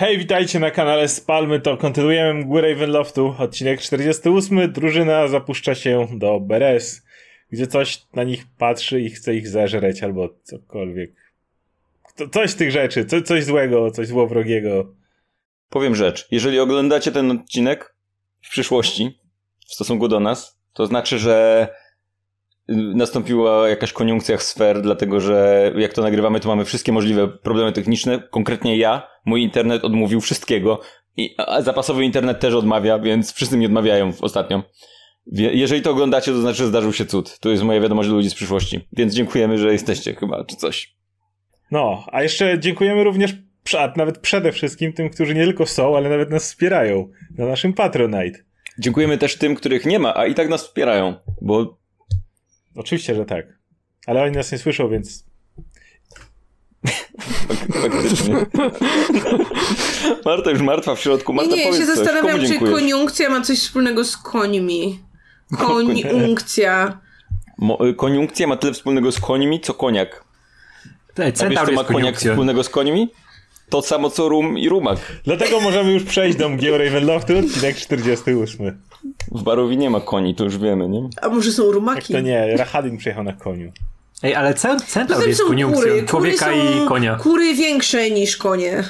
Hej, witajcie na kanale Spalmy to. Kontynuujemy mgły Ravenloftu. Odcinek 48. Drużyna zapuszcza się do Beres, gdzie coś na nich patrzy i chce ich zeżreć albo cokolwiek. Coś z tych rzeczy, co, coś złego, coś złowrogiego. Powiem rzecz. Jeżeli oglądacie ten odcinek w przyszłości, w stosunku do nas, to znaczy, że nastąpiła jakaś koniunkcja sfer, dlatego że jak to nagrywamy, to mamy wszystkie możliwe problemy techniczne. Konkretnie ja, mój internet odmówił wszystkiego. I, a zapasowy internet też odmawia, więc wszyscy mi odmawiają ostatnio. Jeżeli to oglądacie, to znaczy, że zdarzył się cud. To jest moja wiadomość do ludzi z przyszłości. Więc dziękujemy, że jesteście chyba, czy coś. No, a jeszcze dziękujemy również, a nawet przede wszystkim tym, którzy nie tylko są, ale nawet nas wspierają na naszym Patronite. Dziękujemy też tym, których nie ma, a i tak nas wspierają, bo Oczywiście, że tak. Ale oni nas nie słyszą, więc. Faktycznie. Marta już martwa w środku. Marta, nie, nie, ja się zastanawiam, czy koniunkcja ma coś wspólnego z końmi. Koniunkcja. Mo- koniunkcja ma tyle wspólnego z końmi, co koniak. Ej, A wiesz, co ma koniak wspólnego z końmi? To samo co rum i rumak. Dlatego możemy już przejść do mgieł Ravenloftu, odcinek 48. W Barowi nie ma koni, to już wiemy, nie? A może są rumaki? Jak to nie, Rahadin przyjechał na koniu. Ej, ale centaur jest koniunkcją człowieka kury i konia. kury większe niż konie.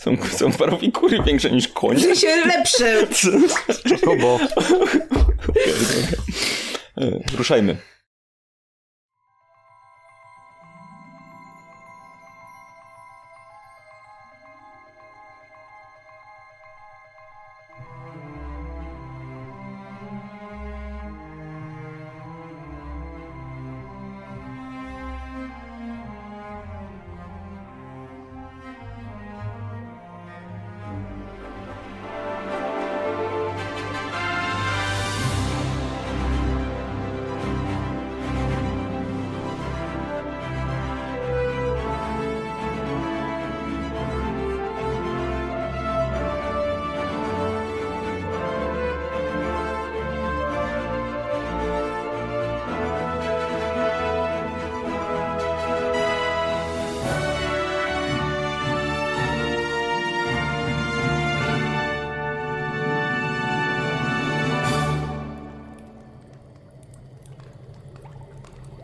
Są, są w Barowi kury większe niż konie? W sensie lepsze. Czokobo. Ruszajmy.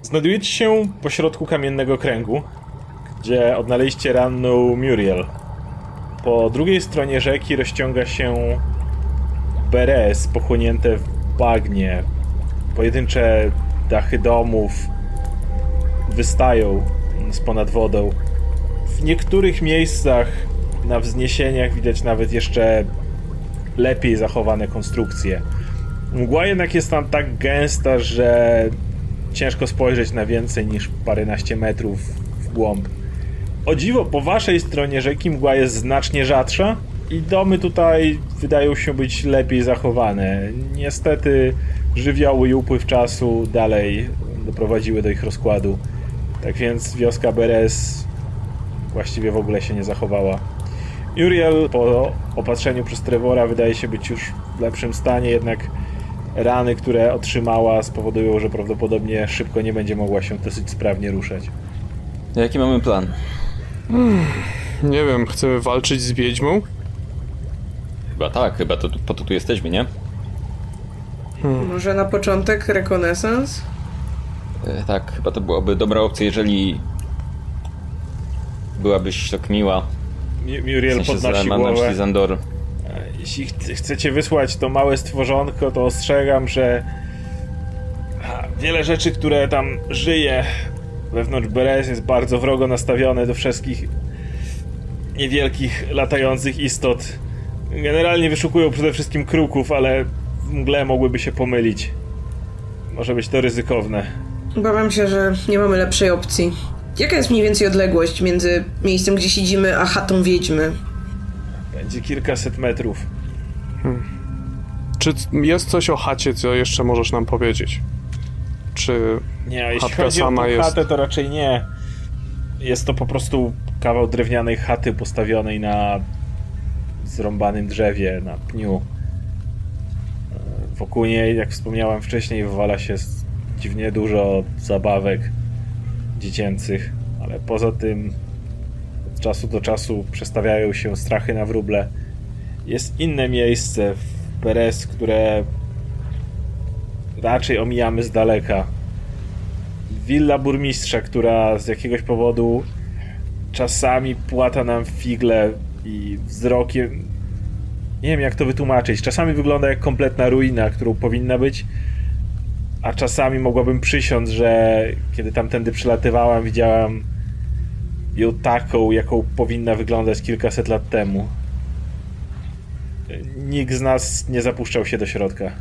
Znajdujecie się pośrodku kamiennego kręgu, gdzie odnaleźliście ranną Muriel. Po drugiej stronie rzeki rozciąga się Beres pochłonięte w bagnie. Pojedyncze dachy domów wystają z ponad wodą. W niektórych miejscach na wzniesieniach widać nawet jeszcze lepiej zachowane konstrukcje. Mgła jednak jest tam tak gęsta, że ciężko spojrzeć na więcej niż paręnaście metrów w głąb. O dziwo, po waszej stronie rzeki mgła jest znacznie rzadsza i domy tutaj wydają się być lepiej zachowane. Niestety żywioły i upływ czasu dalej doprowadziły do ich rozkładu. Tak więc wioska Beres właściwie w ogóle się nie zachowała. Uriel po opatrzeniu przez Trevora wydaje się być już w lepszym stanie, jednak rany, które otrzymała spowodują, że prawdopodobnie szybko nie będzie mogła się dosyć sprawnie ruszać. Jaki mamy plan? Hmm, nie wiem, chcemy walczyć z wiedźmą? Chyba tak, chyba to, po to tu jesteśmy, nie? Hmm. Może na początek rekonesans? E, tak, chyba to byłaby dobra opcja, jeżeli byłabyś tak miła. Muriel w sensie podnosi głowę. Zandor jeśli chcecie wysłać to małe stworzonko, to ostrzegam, że wiele rzeczy, które tam żyje wewnątrz Beres jest bardzo wrogo nastawione do wszystkich niewielkich latających istot. Generalnie wyszukują przede wszystkim kruków, ale w mgle mogłyby się pomylić. Może być to ryzykowne. Obawiam się, że nie mamy lepszej opcji. Jaka jest mniej więcej odległość między miejscem, gdzie siedzimy, a chatą wiedźmy? Będzie kilkaset metrów. Hmm. Czy jest coś o chacie, co jeszcze możesz nam powiedzieć? Czy nie, jeśli chodzi sama o jest... chatę, to raczej nie. Jest to po prostu kawał drewnianej chaty postawionej na zrąbanym drzewie, na pniu. Wokół niej, jak wspomniałem wcześniej, wywala się dziwnie dużo zabawek dziecięcych, ale poza tym czasu do czasu przestawiają się strachy na wróble. Jest inne miejsce w Beres, które raczej omijamy z daleka. Willa burmistrza, która z jakiegoś powodu czasami płata nam figle i wzrokiem. Nie wiem, jak to wytłumaczyć. Czasami wygląda jak kompletna ruina, którą powinna być, a czasami mogłabym przysiąc, że kiedy tamtędy przylatywałam, widziałam ją taką, jaką powinna wyglądać kilkaset lat temu. Nikt z nas nie zapuszczał się do środka.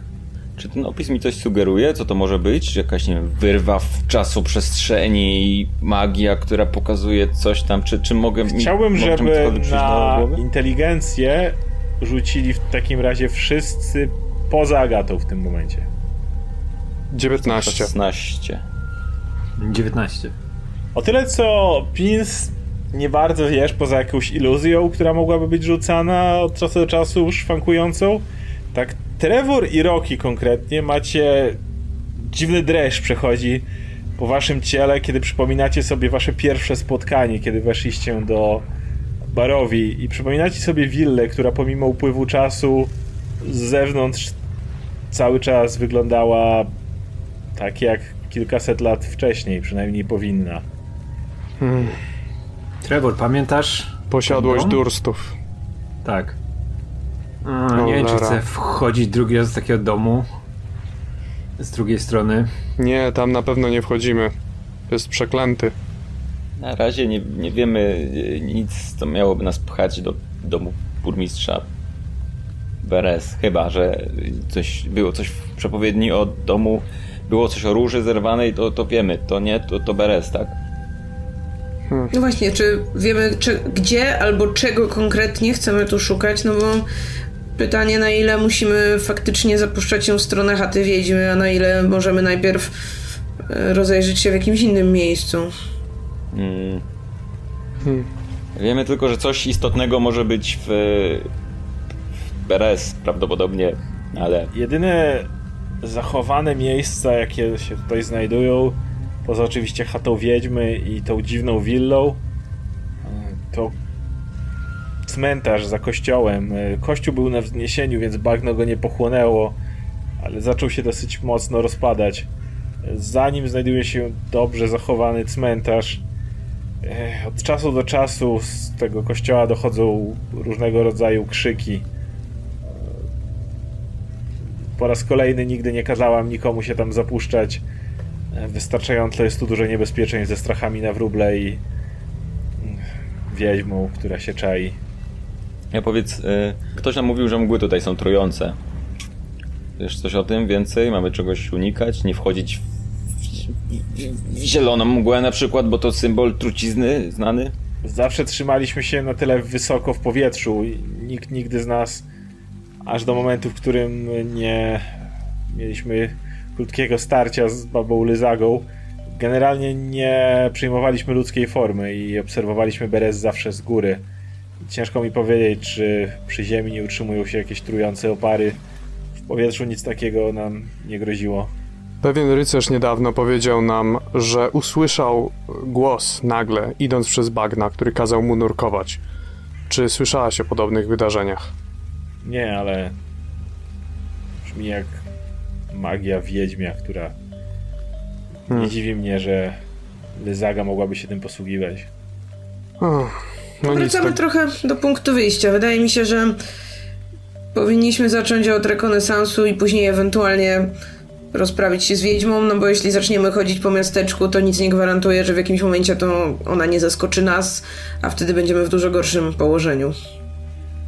Czy ten opis mi coś sugeruje? Co to może być? Jakaś, nie wiem, wyrwa w czasu przestrzeni i magia, która pokazuje coś tam? Czy, czy mogę... Chciałbym, żeby na inteligencję rzucili w takim razie wszyscy poza Agatą w tym momencie. 19. 16. 19. O tyle co Pins nie bardzo wiesz, poza jakąś iluzją, która mogłaby być rzucana od czasu do czasu szwankującą, tak Trevor i Rocky konkretnie macie dziwny dreszcz przechodzi po waszym ciele, kiedy przypominacie sobie wasze pierwsze spotkanie, kiedy weszliście do barowi i przypominacie sobie willę, która pomimo upływu czasu z zewnątrz cały czas wyglądała tak jak kilkaset lat wcześniej, przynajmniej powinna. Hmm. Trevor, pamiętasz? Posiadłość Durstów. Tak. A, nie wiem, czy chcę wchodzić drugi raz do takiego domu. Z drugiej strony. Nie, tam na pewno nie wchodzimy. Jest przeklęty. Na razie nie, nie wiemy e, nic, co miałoby nas pchać do domu burmistrza Beres. Chyba, że coś, było coś w przepowiedni o domu, było coś o róży zerwanej, to, to wiemy. To nie, to, to Beres, tak? Hmm. No właśnie, czy wiemy, czy, gdzie albo czego konkretnie chcemy tu szukać, no bo pytanie, na ile musimy faktycznie zapuszczać się w stronę chaty wiedźmy, a na ile możemy najpierw e, rozejrzeć się w jakimś innym miejscu. Hmm. Hmm. Wiemy tylko, że coś istotnego może być w, w Beres prawdopodobnie, ale... Jedyne zachowane miejsca, jakie się tutaj znajdują, poza oczywiście chatą wiedźmy i tą dziwną willą, to cmentarz za kościołem. Kościół był na wzniesieniu, więc bagno go nie pochłonęło, ale zaczął się dosyć mocno rozpadać. Za nim znajduje się dobrze zachowany cmentarz. Od czasu do czasu z tego kościoła dochodzą różnego rodzaju krzyki. Po raz kolejny nigdy nie kazałam nikomu się tam zapuszczać. Wystarczająco jest tu duże niebezpieczeństw ze strachami na wróble i wiedźmą, która się czai. Ja powiedz, y, ktoś nam mówił, że mgły tutaj są trujące. Wiesz coś o tym więcej? Mamy czegoś unikać? Nie wchodzić w, w, w zieloną mgłę na przykład, bo to symbol trucizny znany? Zawsze trzymaliśmy się na tyle wysoko w powietrzu. Nikt nigdy z nas, aż do momentu, w którym nie mieliśmy krótkiego starcia z babą Lyzagą, generalnie nie przyjmowaliśmy ludzkiej formy i obserwowaliśmy Berez zawsze z góry. Ciężko mi powiedzieć, czy przy ziemi nie utrzymują się jakieś trujące opary. W powietrzu nic takiego nam nie groziło. Pewien rycerz niedawno powiedział nam, że usłyszał głos nagle, idąc przez bagna, który kazał mu nurkować. Czy słyszałaś o podobnych wydarzeniach? Nie, ale brzmi jak magia wiedźmia, która hmm. nie dziwi mnie, że Lyzaga mogłaby się tym posługiwać. Oh. No Wracamy tak... trochę do punktu wyjścia. Wydaje mi się, że powinniśmy zacząć od rekonesansu i później ewentualnie rozprawić się z wiedźmą, no bo jeśli zaczniemy chodzić po miasteczku, to nic nie gwarantuje, że w jakimś momencie to ona nie zaskoczy nas, a wtedy będziemy w dużo gorszym położeniu.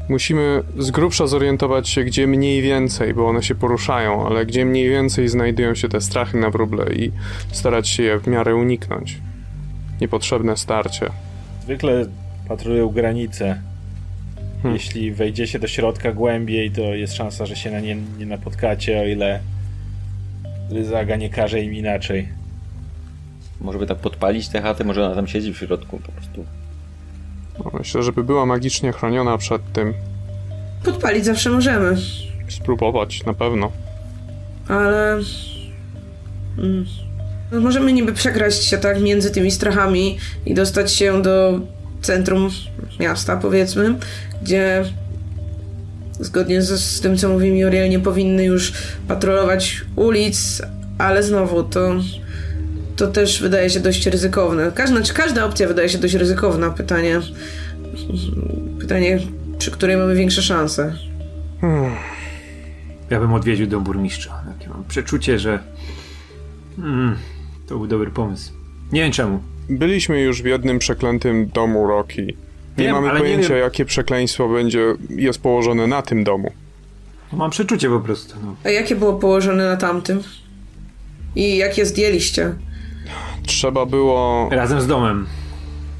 Musimy z grubsza zorientować się, gdzie mniej więcej, bo one się poruszają, ale gdzie mniej więcej znajdują się te strachy na wróble i starać się je w miarę uniknąć. Niepotrzebne starcie. Zwykle patrolują granice. Hmm. Jeśli wejdziecie do środka głębiej, to jest szansa, że się na nie nie napotkacie, o ile Ryzaga nie każe im inaczej. Może by tak podpalić tę chatę, może ona tam siedzi w środku po prostu. No, myślę, żeby była magicznie chroniona przed tym. Podpalić zawsze możemy. Spróbować, na pewno. Ale... Mm. No, możemy niby przekraść się tak między tymi strachami i dostać się do centrum miasta, powiedzmy, gdzie zgodnie z, z tym, co mówi Muriel, nie powinny już patrolować ulic, ale znowu to, to też wydaje się dość ryzykowne. Każda, czy każda opcja wydaje się dość ryzykowna. Pytanie, pytanie, przy której mamy większe szanse. Hmm. Ja bym odwiedził dom burmistrza. Takie mam przeczucie, że mm, to był dobry pomysł. Nie wiem czemu. Byliśmy już w jednym przeklętym domu Rocky. Nie wiem, mamy pojęcia, nie jakie przekleństwo będzie jest położone na tym domu. No, mam przeczucie po prostu. No. A jakie było położone na tamtym? I jakie zdjęliście? Trzeba było. Razem z domem.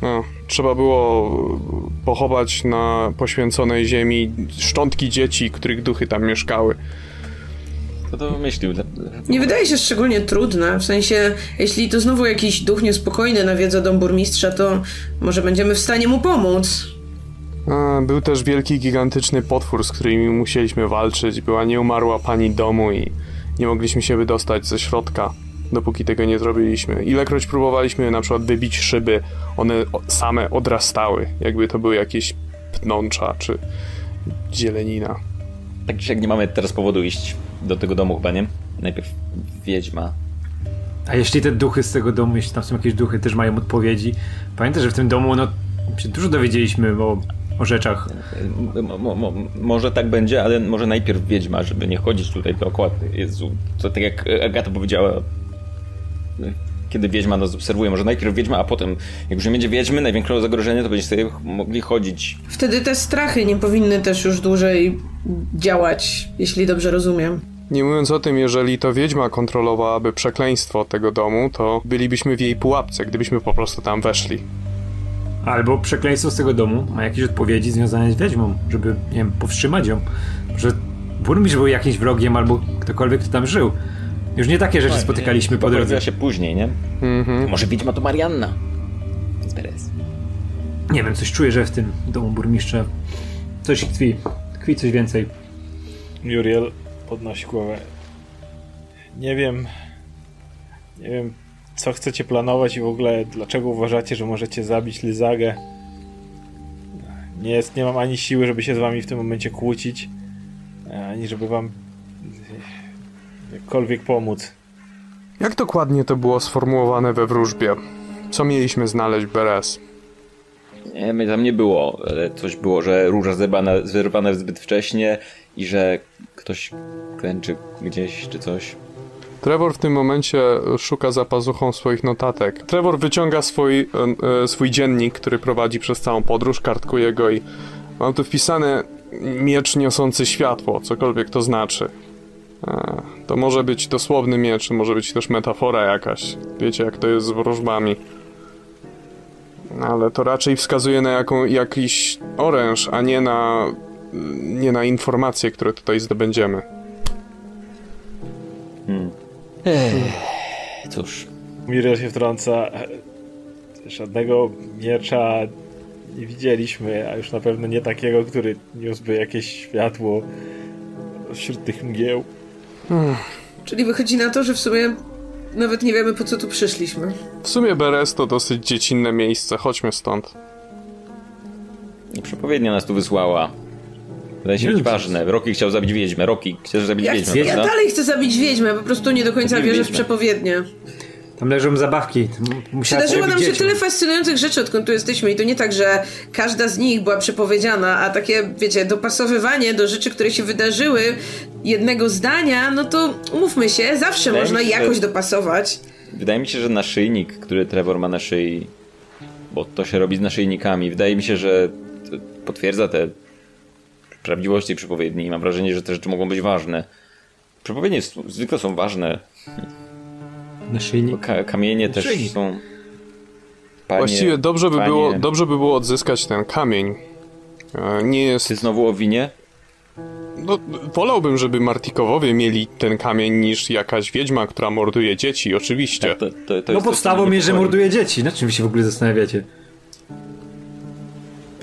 No, trzeba było pochować na poświęconej ziemi szczątki dzieci, których duchy tam mieszkały. Kto to wymyślił? Nie wydaje się szczególnie trudne. W sensie, jeśli to znowu jakiś duch niespokojny nawiedza dom burmistrza, to może będziemy w stanie mu pomóc. A, był też wielki, gigantyczny potwór, z którymi musieliśmy walczyć. Była nieumarła pani domu i nie mogliśmy się wydostać ze środka, dopóki tego nie zrobiliśmy. Ilekroć próbowaliśmy na przykład wybić szyby, one same odrastały, jakby to były jakieś pnącza czy zielenina. Tak jak nie mamy teraz powodu iść do tego domu chyba, nie? Najpierw wiedźma. A jeśli te duchy z tego domu, jeśli tam są jakieś duchy, też mają odpowiedzi. Pamiętaj, że w tym domu, no, się dużo dowiedzieliśmy o, o rzeczach. Mo, może tak będzie, ale może najpierw wiedźma, żeby nie chodzić tutaj dookoła. Jezu, to tak jak Agata powiedziała, kiedy wiedźma nas obserwuje. Może najpierw wiedźma, a potem, jak już nie będzie wiedźmy, największe zagrożenie, to będziecie sobie mogli chodzić. Wtedy te strachy nie powinny też już dłużej działać, jeśli dobrze rozumiem. Nie mówiąc o tym, jeżeli to wiedźma kontrolowałaby przekleństwo tego domu, to bylibyśmy w jej pułapce, gdybyśmy po prostu tam weszli. Albo przekleństwo z tego domu ma jakieś odpowiedzi związane z wiedźmą, żeby, nie wiem, powstrzymać ją. Że burmistrz był jakimś wrogiem albo ktokolwiek, kto tam żył. Już nie takie rzeczy no, spotykaliśmy po drodze. się później, nie? Mhm. Może wiedźma to Marianna. Beres. Nie wiem, coś czuję, że w tym domu burmistrza coś tkwi. Tkwi coś więcej. Muriel podnosi głowę. Nie wiem. Nie wiem, co chcecie planować i w ogóle dlaczego uważacie, że możecie zabić Lyzagę. Nie, jest, nie mam ani siły, żeby się z wami w tym momencie kłócić, ani żeby wam jakkolwiek pomóc. Jak dokładnie to było sformułowane we wróżbie? Co mieliśmy znaleźć, Beres? Nie, mnie tam nie było, ale coś było, że róża zerwana, zerwana zbyt wcześnie i że ktoś klęczy gdzieś czy coś. Trevor w tym momencie szuka za pazuchą swoich notatek. Trevor wyciąga swój, e, e, swój dziennik, który prowadzi przez całą podróż, kartkuje go i mam tu wpisane miecz niosący światło, cokolwiek to znaczy. To może być dosłowny miecz, może być też metafora jakaś. Wiecie, jak to jest z wróżbami. Ale to raczej wskazuje na jaką, jakiś oręż, a nie na, nie na informacje, które tutaj zdobędziemy. Hmm. Ech, cóż. Miriel się wtrąca. Żadnego miecza nie widzieliśmy, a już na pewno nie takiego, który niósłby jakieś światło wśród tych mgieł. Hmm. Czyli wychodzi na to, że w sumie nawet nie wiemy po co tu przyszliśmy. W sumie Beres to dosyć dziecinne miejsce, chodźmy stąd. Przepowiednia nas tu wysłała. Wydaje się być ważne. Rocky chciał zabić wiedźmę. Rocky, chcesz zabić ja wiedźmę, chcę, Ja dalej chcę zabić wiedźmę, po prostu nie do końca wierzę w przepowiednie. Tam leżą zabawki. Przydarzyło nam się dzieciom. tyle fascynujących rzeczy, odkąd tu jesteśmy i to nie tak, że każda z nich była przepowiedziana, a takie, wiecie, dopasowywanie do rzeczy, które się wydarzyły jednego zdania, no to umówmy się, zawsze Wydaje można się, jakoś dopasować. Wydaje mi się, że naszyjnik, który Trevor ma na szyi, bo to się robi z naszyjnikami, wydaje mi się, że potwierdza te prawdziwość tej przepowiedni i mam wrażenie, że te rzeczy mogą być ważne. Przepowiednie zwykle są ważne. Naszyjnik? Ka kamienie naszyjnik. też są... Panie, Właściwie dobrze by, było, dobrze by było odzyskać ten kamień. E, nie jest... Ty znowu o winie? No, wolałbym, żeby Martikowowie mieli ten kamień niż jakaś wiedźma, która morduje dzieci, oczywiście. Tak, to, to, to no podstawą jest, że morduje dzieci. Na czym się w ogóle zastanawiacie?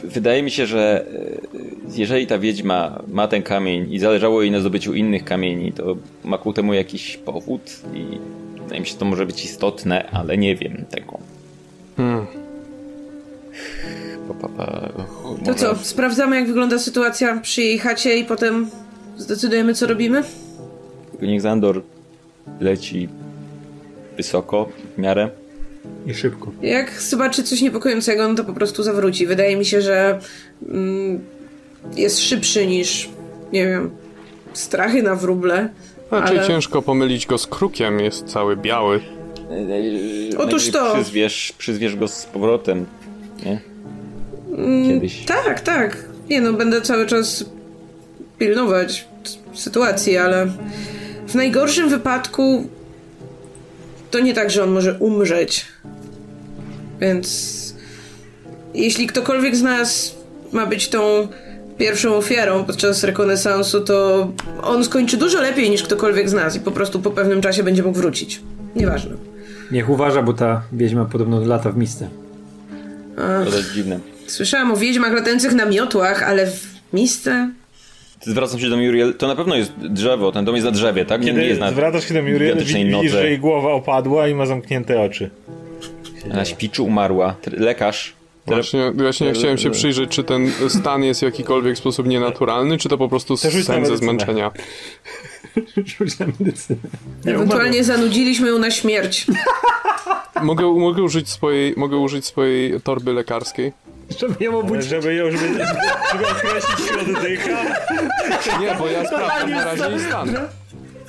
Wydaje mi się, że e, jeżeli ta wiedźma ma ten kamień i zależało jej na zdobyciu innych kamieni, to ma ku temu jakiś powód i wydaje mi się, że to może być istotne, ale nie wiem tego. Hmm. sprawdzamy jak wygląda sytuacja przy jej chacie i potem zdecydujemy co robimy? Tylko niech Zandor leci wysoko w miarę. I szybko. Jak zobaczy coś niepokojącego, no to po prostu zawróci. Wydaje mi się, że mm, jest szybszy niż, nie wiem, strachy na wróble. Raczej ale... ciężko pomylić go z krukiem, jest cały biały. Otóż to. Przyzwiesz, przyzwiesz go z powrotem, nie? Kiedyś. Mm, tak, tak. Nie no, będę cały czas pilnować sytuacji, ale w najgorszym wypadku to nie tak, że on może umrzeć. Więc jeśli ktokolwiek z nas ma być tą pierwszą ofiarą podczas rekonesansu, to on skończy dużo lepiej niż ktokolwiek z nas i po prostu po pewnym czasie będzie mógł wrócić. Nieważne. Niech uważa, bo ta wiedźma podobno lata w misce. To jest dziwne. Słyszałam o wiedźmach latających na miotłach, ale w misce? Zwracam się do Muriel. To na pewno jest drzewo, ten dom jest na drzewie, tak? Kiedy nie jest na zwracasz się do Muriel, widzisz, że jej głowa opadła i ma zamknięte oczy. Na śpiczu umarła. Tr- Lekarz. Właśnie, właśnie chciałem się przyjrzeć, czy ten stan jest w jakikolwiek sposób nienaturalny, czy to po prostu sen ze zmęczenia. Rzuć na medycynę. Ewentualnie zanudziliśmy ją na śmierć. Mogę, mogę, użyć swojej, mogę użyć swojej torby lekarskiej? Żeby ją obudzić. Żeby ją, żeby, żeby określić oddycha. Nie, bo ja sprawdzam na razie jej stan.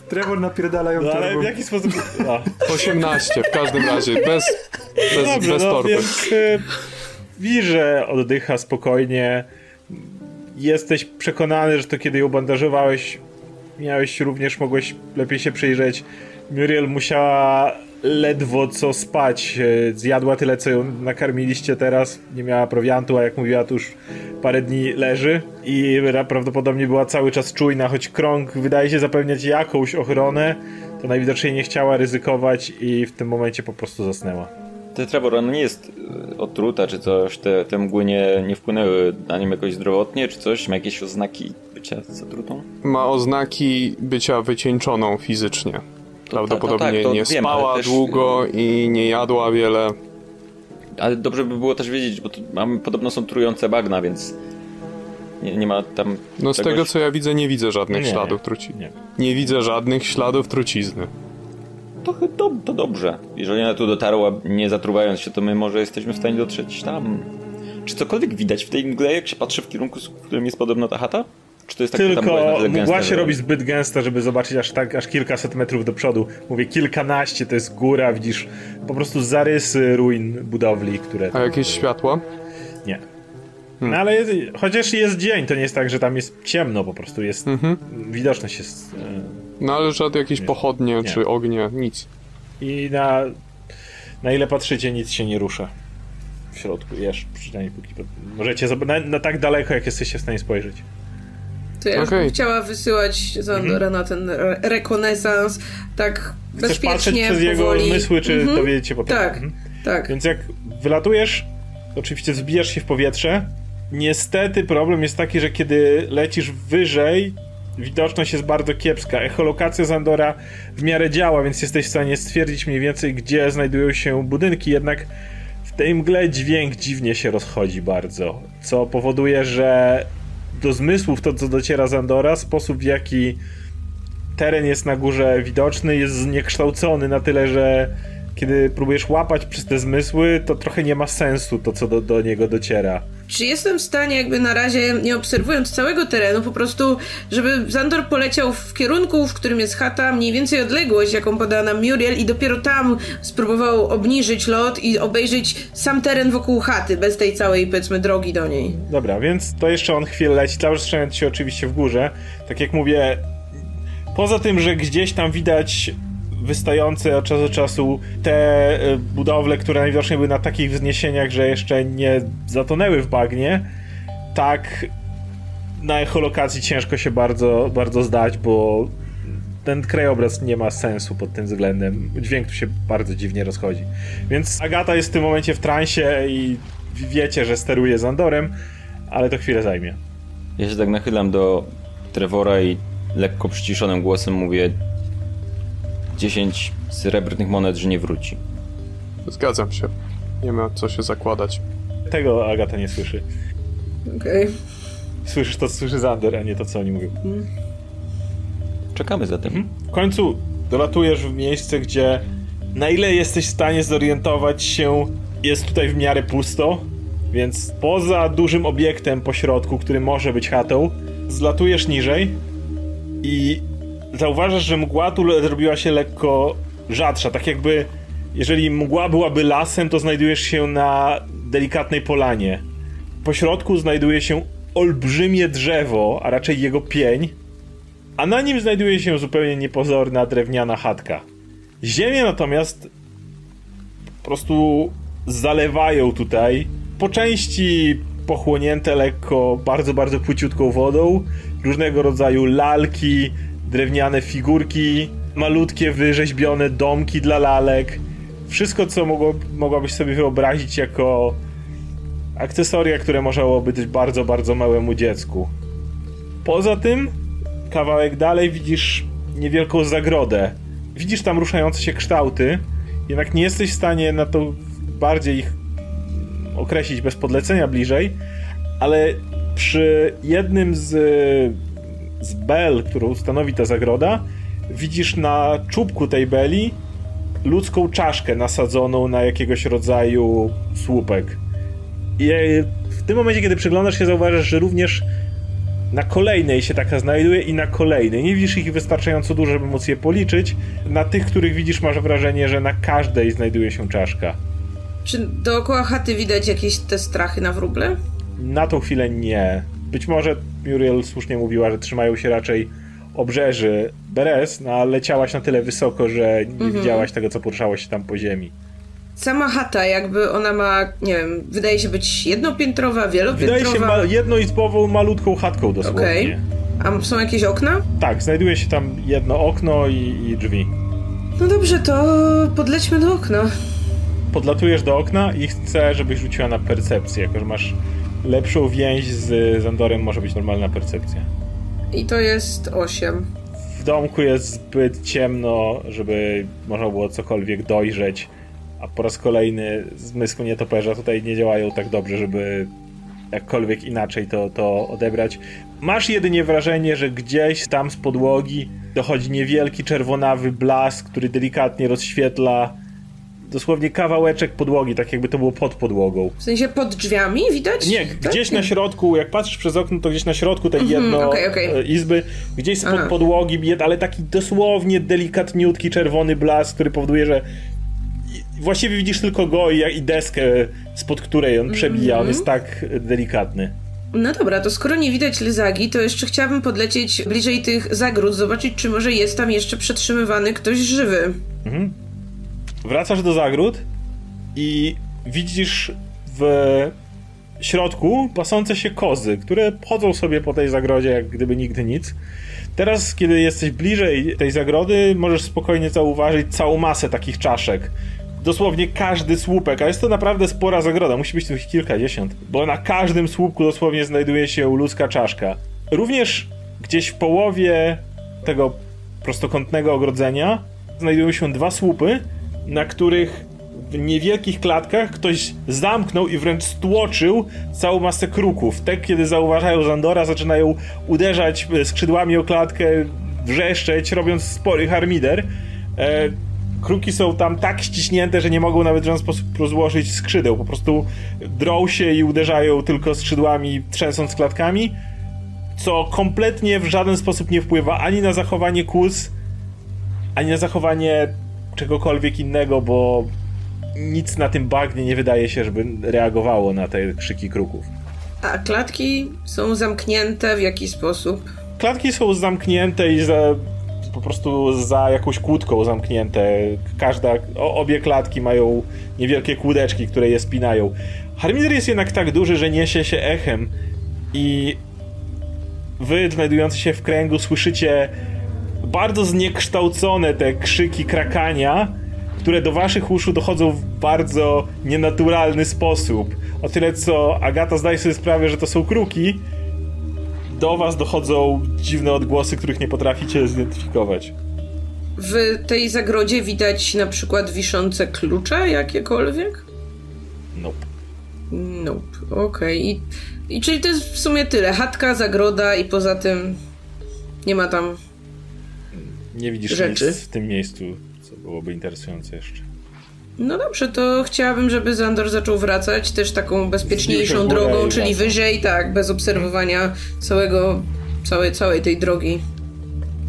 Trevor napierdala ją No ale w jaki sposób... A. 18 w każdym razie, bez, bez, Dobrze, bez no torby. więc y, widzisz, że oddycha spokojnie. Jesteś przekonany, że to kiedy ją bandażowałeś, miałeś również, mogłeś lepiej się przyjrzeć. Muriel musiała ledwo co spać. Zjadła tyle, co ją nakarmiliście teraz. Nie miała prowiantu, a jak mówiła, to już parę dni leży. I ra- prawdopodobnie była cały czas czujna, choć krąg wydaje się zapewniać jakąś ochronę. To najwidoczniej nie chciała ryzykować i w tym momencie po prostu zasnęła. Ty, Trevor, ona nie jest y, otruta czy coś, te, te mgły nie, nie wpłynęły na nim jakoś zdrowotnie czy coś? Ma jakieś oznaki bycia z otrutą? Ma oznaki bycia wycieńczoną fizycznie. Prawdopodobnie no tak, to nie wiem, spała też- długo i nie jadła wiele. Ale dobrze by było też wiedzieć, bo mamy, podobno są trujące bagna, więc nie, nie ma tam No z czegoś... tego co ja widzę, nie widzę żadnych Nie, śladów trucizny. nie. Nie widzę żadnych śladów trucizny. To, to, to dobrze. Jeżeli ona tu dotarła, nie zatruwając się, to my może jesteśmy w stanie dotrzeć tam. Czy cokolwiek widać w tej mgle, jak się patrzy w kierunku, w którym jest podobno ta chata? Czy to jest tak, Tylko gęsta, mgła się że- robi zbyt gęsta, żeby zobaczyć aż tak, aż kilkaset metrów do przodu. Mówię kilkanaście, to jest góra, widzisz po prostu zarysy ruin budowli, które... A jakieś światła? Nie. No ale jest, chociaż jest dzień, to nie jest tak, że tam jest ciemno, po prostu jest... Mhm. Widoczność jest... e, No ale żadne jakieś pochodnie Nie. czy ognie, nic. I na... Na ile patrzycie, nic się nie rusza. W środku, jeszcze przynajmniej póki... Możecie zob- na, na tak daleko, jak jesteście w stanie spojrzeć. To ja bym chciała wysyłać Zandora na ten re- rekonesans tak Chcesz patrzeć bezpiecznie, przez jego zmysły, czy Mhm. dowiedzieć się potem? Tak, Mhm. tak. Więc jak wylatujesz, oczywiście wzbijasz się w powietrze. Niestety problem jest taki, że kiedy lecisz wyżej, widoczność jest bardzo kiepska. Echolokacja Zandora w miarę działa, więc jesteś w stanie stwierdzić mniej więcej, gdzie znajdują się budynki, jednak w tej mgle dźwięk dziwnie się rozchodzi bardzo, co powoduje, że do zmysłów to, co dociera z Andora, sposób w jaki teren jest na górze widoczny, jest zniekształcony na tyle, że kiedy próbujesz łapać przez te zmysły, to trochę nie ma sensu to, co do, do niego dociera. Czy jestem w stanie, jakby na razie, nie obserwując całego terenu, po prostu, żeby Zandor poleciał w kierunku, w którym jest chata, mniej więcej odległość, jaką podała nam Muriel, i dopiero tam spróbował obniżyć lot i obejrzeć sam teren wokół chaty, bez tej całej, powiedzmy, drogi do niej. Dobra, więc to jeszcze on chwilę leci, cały czas trzymając się oczywiście w górze. Tak jak mówię, poza tym, że gdzieś tam widać wystające od czasu do czasu te y, budowle, które najwidoczniej były na takich wzniesieniach, że jeszcze nie zatonęły w bagnie, tak na echolokacji ciężko się bardzo, bardzo zdać, bo ten krajobraz nie ma sensu pod tym względem. Dźwięk tu się bardzo dziwnie rozchodzi. Więc Agata jest w tym momencie w transie i wiecie, że steruje Zandorem, ale to chwilę zajmie. Ja się tak nachylam do Trevora i lekko przyciszonym głosem mówię 10 srebrnych monet, że nie wróci. Zgadzam się. Nie ma co się zakładać. Tego Agata nie słyszy. Okej. Okay. Słyszysz to, co słyszy Zander, a nie to, co oni mówią. Hmm. Czekamy za tym. W końcu dolatujesz w miejsce, gdzie na ile jesteś w stanie zorientować się, jest tutaj w miarę pusto, więc poza dużym obiektem po środku, który może być chatą, zlatujesz niżej i zauważasz, że mgła tu zrobiła się lekko rzadsza, tak jakby jeżeli mgła byłaby lasem, to znajdujesz się na delikatnej polanie. Po środku znajduje się olbrzymie drzewo, a raczej jego pień, a na nim znajduje się zupełnie niepozorna drewniana chatka. Ziemię natomiast po prostu zalewają tutaj, po części pochłonięte lekko, bardzo, bardzo płyciutką wodą, różnego rodzaju lalki, drewniane figurki, malutkie, wyrzeźbione domki dla lalek. Wszystko, co mogło, mogłabyś sobie wyobrazić jako akcesoria, które możałoby być bardzo, bardzo małemu dziecku. Poza tym, kawałek dalej widzisz niewielką zagrodę. Widzisz tam ruszające się kształty, jednak nie jesteś w stanie na to bardziej ich określić bez podlecenia bliżej, ale przy jednym z, z bel, którą stanowi ta zagroda, widzisz na czubku tej beli ludzką czaszkę nasadzoną na jakiegoś rodzaju słupek. I w tym momencie, kiedy przyglądasz się, zauważasz, że również na kolejnej się taka znajduje i na kolejnej. Nie widzisz ich wystarczająco dużo, żeby móc je policzyć. Na tych, których widzisz, masz wrażenie, że na każdej znajduje się czaszka. Czy dookoła chaty widać jakieś te strachy na wróble? Na tą chwilę nie. Być może Muriel słusznie mówiła, że trzymają się raczej obrzeży Beres, no ale leciałaś na tyle wysoko, że nie mhm. widziałaś tego, co poruszało się tam po ziemi. Sama chata, jakby ona ma, nie wiem, wydaje się być jednopiętrowa, wielopiętrowa. Wydaje się ma jednoizbową, malutką chatką dosłownie. Okay. A są jakieś okna? Tak, znajduje się tam jedno okno i, i drzwi. No dobrze, to podlećmy do okna. Podlatujesz do okna i chcę, żebyś rzuciła na percepcję, jako że masz lepszą więź z Zandorem, może być normalna percepcja. I to jest 8. W domku jest zbyt ciemno, żeby można było cokolwiek dojrzeć a po raz kolejny zmysły nietoperza tutaj nie działają tak dobrze, żeby jakkolwiek inaczej to, to odebrać. Masz jedynie wrażenie, że gdzieś tam z podłogi dochodzi niewielki czerwonawy blask, który delikatnie rozświetla dosłownie kawałeczek podłogi, tak jakby to było pod podłogą. W sensie pod drzwiami widać? Nie, tak? gdzieś na środku, jak patrzysz przez okno, to gdzieś na środku tej mm -hmm, jedno okay, okay. Izby, gdzieś spod Aha. podłogi ale taki dosłownie delikatniutki czerwony blask, który powoduje, że właściwie widzisz tylko go i, i deskę, spod której on przebija. On jest tak delikatny. No dobra, to skoro nie widać Lyzagi, to jeszcze chciałabym podlecieć bliżej tych zagród, zobaczyć, czy może jest tam jeszcze przetrzymywany ktoś żywy. Mhm. Wracasz do zagród i widzisz w środku pasące się kozy, które chodzą sobie po tej zagrodzie jak gdyby nigdy nic. Teraz, kiedy jesteś bliżej tej zagrody, możesz spokojnie zauważyć całą masę takich czaszek, dosłownie każdy słupek, a jest to naprawdę spora zagroda, musi być tu ich kilkadziesiąt, bo na każdym słupku dosłownie znajduje się ludzka czaszka. Również gdzieś w połowie tego prostokątnego ogrodzenia znajdują się dwa słupy, na których w niewielkich klatkach ktoś zamknął i wręcz stłoczył całą masę kruków. Te, kiedy zauważają Zandora, zaczynają uderzać skrzydłami o klatkę, wrzeszczeć, robiąc spory harmider. E, kruki są tam tak ściśnięte, że nie mogą nawet w żaden sposób rozłożyć skrzydeł. Po prostu drą się i uderzają tylko skrzydłami, trzęsąc klatkami, co kompletnie w żaden sposób nie wpływa ani na zachowanie kłus, ani na zachowanie czegokolwiek innego, bo nic na tym bagnie nie wydaje się, żeby reagowało na te krzyki kruków. A klatki są zamknięte w jaki sposób? Klatki są zamknięte i za po prostu za jakąś kłódką zamknięte. Każda, obie klatki mają niewielkie kłódeczki, które je spinają. Harmider jest jednak tak duży, że niesie się echem i wy, znajdujący się w kręgu, słyszycie bardzo zniekształcone te krzyki krakania, które do waszych uszu dochodzą w bardzo nienaturalny sposób. O tyle co Agata zdaje sobie sprawę, że to są kruki, do was dochodzą dziwne odgłosy, których nie potraficie zidentyfikować. W tej zagrodzie widać na przykład wiszące klucze jakiekolwiek? Nope. Nope, okej. Okay. I czyli to jest w sumie tyle. Chatka, zagroda i poza tym nie ma tam Nie widzisz Rzeczy. nic w tym miejscu, co byłoby interesujące jeszcze. No dobrze, to chciałabym, żeby Zandor zaczął wracać też taką bezpieczniejszą drogą, czyli wraca. wyżej, tak, bez obserwowania całego, całej, całej tej drogi.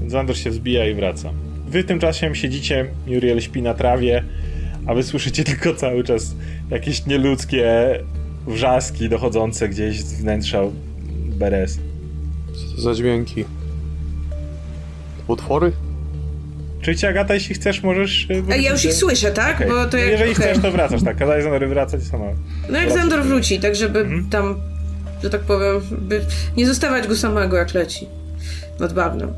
Zander się wzbija i wraca. Wy tymczasem siedzicie, Muriel śpi na trawie, a wy słyszycie tylko cały czas jakieś nieludzkie wrzaski dochodzące gdzieś z wnętrza Beres. Co to za dźwięki? Potwory? Czy Agata, jeśli chcesz, możesz... y, A ja już ich słyszę, tak? Okej. Bo to jak, Jeżeli okej. chcesz, to wracasz, tak. Kazałeś Zandory wracać sama. No jak wracasz. Zandor wróci, tak żeby Mhm. tam, że tak powiem, by nie zostawać go samego jak leci nad bagnem.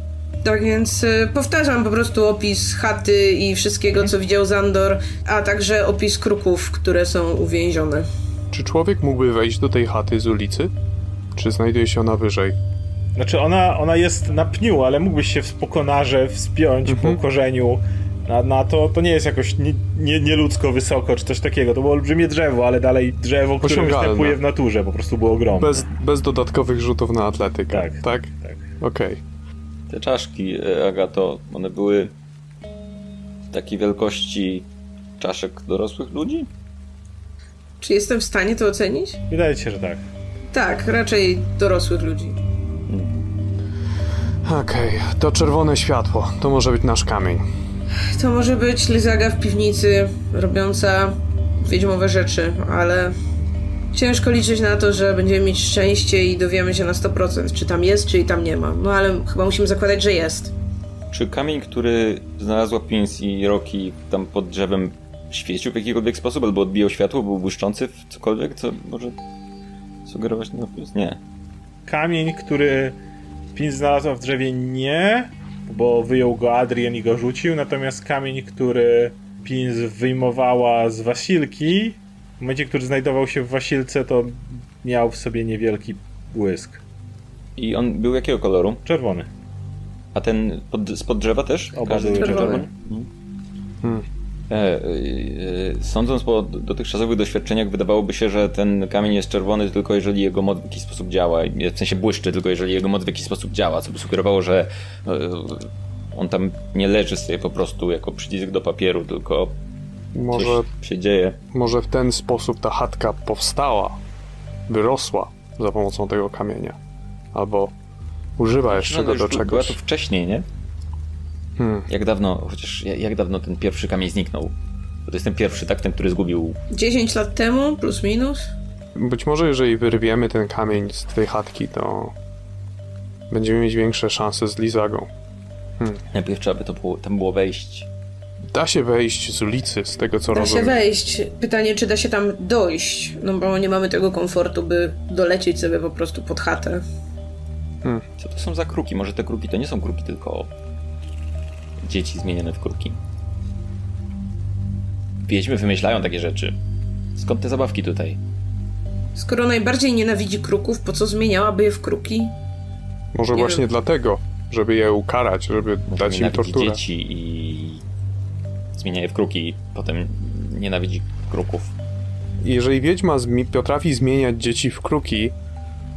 Tak więc y, powtarzam po prostu opis chaty i wszystkiego, Mhm. co widział Zandor, a także opis kruków, które są uwięzione. Czy człowiek mógłby wejść do tej chaty z ulicy? Czy znajduje się ona wyżej? Znaczy, ona, ona jest na pniu, ale mógłbyś się w pokonarze wspiąć Mhm. po korzeniu na, na to. To nie jest jakoś nie, nie, nieludzko wysoko, czy coś takiego. To było olbrzymie drzewo, ale dalej drzewo, które występuje w naturze, po prostu było ogromne. Bez, bez dodatkowych rzutów na atletykę, Tak. tak? Tak. Okej. Te czaszki, e, Agato, one były takiej wielkości czaszek dorosłych ludzi? Czy jestem w stanie to ocenić? Wydaje się, że tak. Tak, raczej dorosłych ludzi. Okej, to czerwone światło. To może być nasz kamień. To może być Lyzaga w piwnicy, robiąca wiedźmowe rzeczy, ale ciężko liczyć na to, że będziemy mieć szczęście i dowiemy się na 100%, czy tam jest, czy i tam nie ma. No ale chyba musimy zakładać, że jest. Czy kamień, który znalazła Pins i Rocky tam pod drzewem świecił w jakikolwiek sposób, albo odbijał światło, był błyszczący w cokolwiek, co może sugerować ten opis? Nie. Kamień, który Pin znalazła w drzewie, nie, bo wyjął go Adrian i go rzucił, natomiast kamień, który Pin wyjmowała z wasilki, w momencie, który znajdował się w wasilce, to miał w sobie niewielki błysk. I on był jakiego koloru? Czerwony. A ten pod, spod drzewa też? Oba Każdy były czerwony? czerwone. Mhm. Hmm. E, e, sądząc po dotychczasowych doświadczeniach, wydawałoby się, że ten kamień jest czerwony tylko jeżeli jego moc w jakiś sposób działa. W sensie błyszczy tylko jeżeli jego moc w jakiś sposób działa, co by sugerowało, że e, on tam nie leży sobie po prostu jako przycisk do papieru, tylko Może, się dzieje. może w ten sposób ta chatka powstała, wyrosła za pomocą tego kamienia. Albo używa jeszcze No, go już do Była czegoś. to wcześniej, nie? Hmm. Jak dawno, chociaż jak dawno ten pierwszy kamień zniknął? Bo to jest ten pierwszy, tak? Ten, który zgubił 10 lat temu, plus minus. Być może jeżeli wyrwiemy ten kamień z tej chatki, to będziemy mieć większe szanse z Lizagą. Najpierw trzeba by to było, tam było wejść. Da się wejść z ulicy, z tego co Da rozumiem. się wejść. Pytanie, czy da się tam dojść, no bo nie mamy tego komfortu, by dolecieć sobie po prostu pod chatę. Co to są za kruki? Może te kruki to nie są kruki, tylko dzieci zmienione w kruki. Wiedźmy wymyślają takie rzeczy. Skąd te zabawki tutaj? Skoro najbardziej nienawidzi kruków, po co zmieniałaby je w kruki? Może Nie właśnie wiem. dlatego, żeby je ukarać, żeby Może dać im torturę. dzieci i zmienia je w kruki, potem nienawidzi kruków. Jeżeli wiedźma zmi- potrafi zmieniać dzieci w kruki,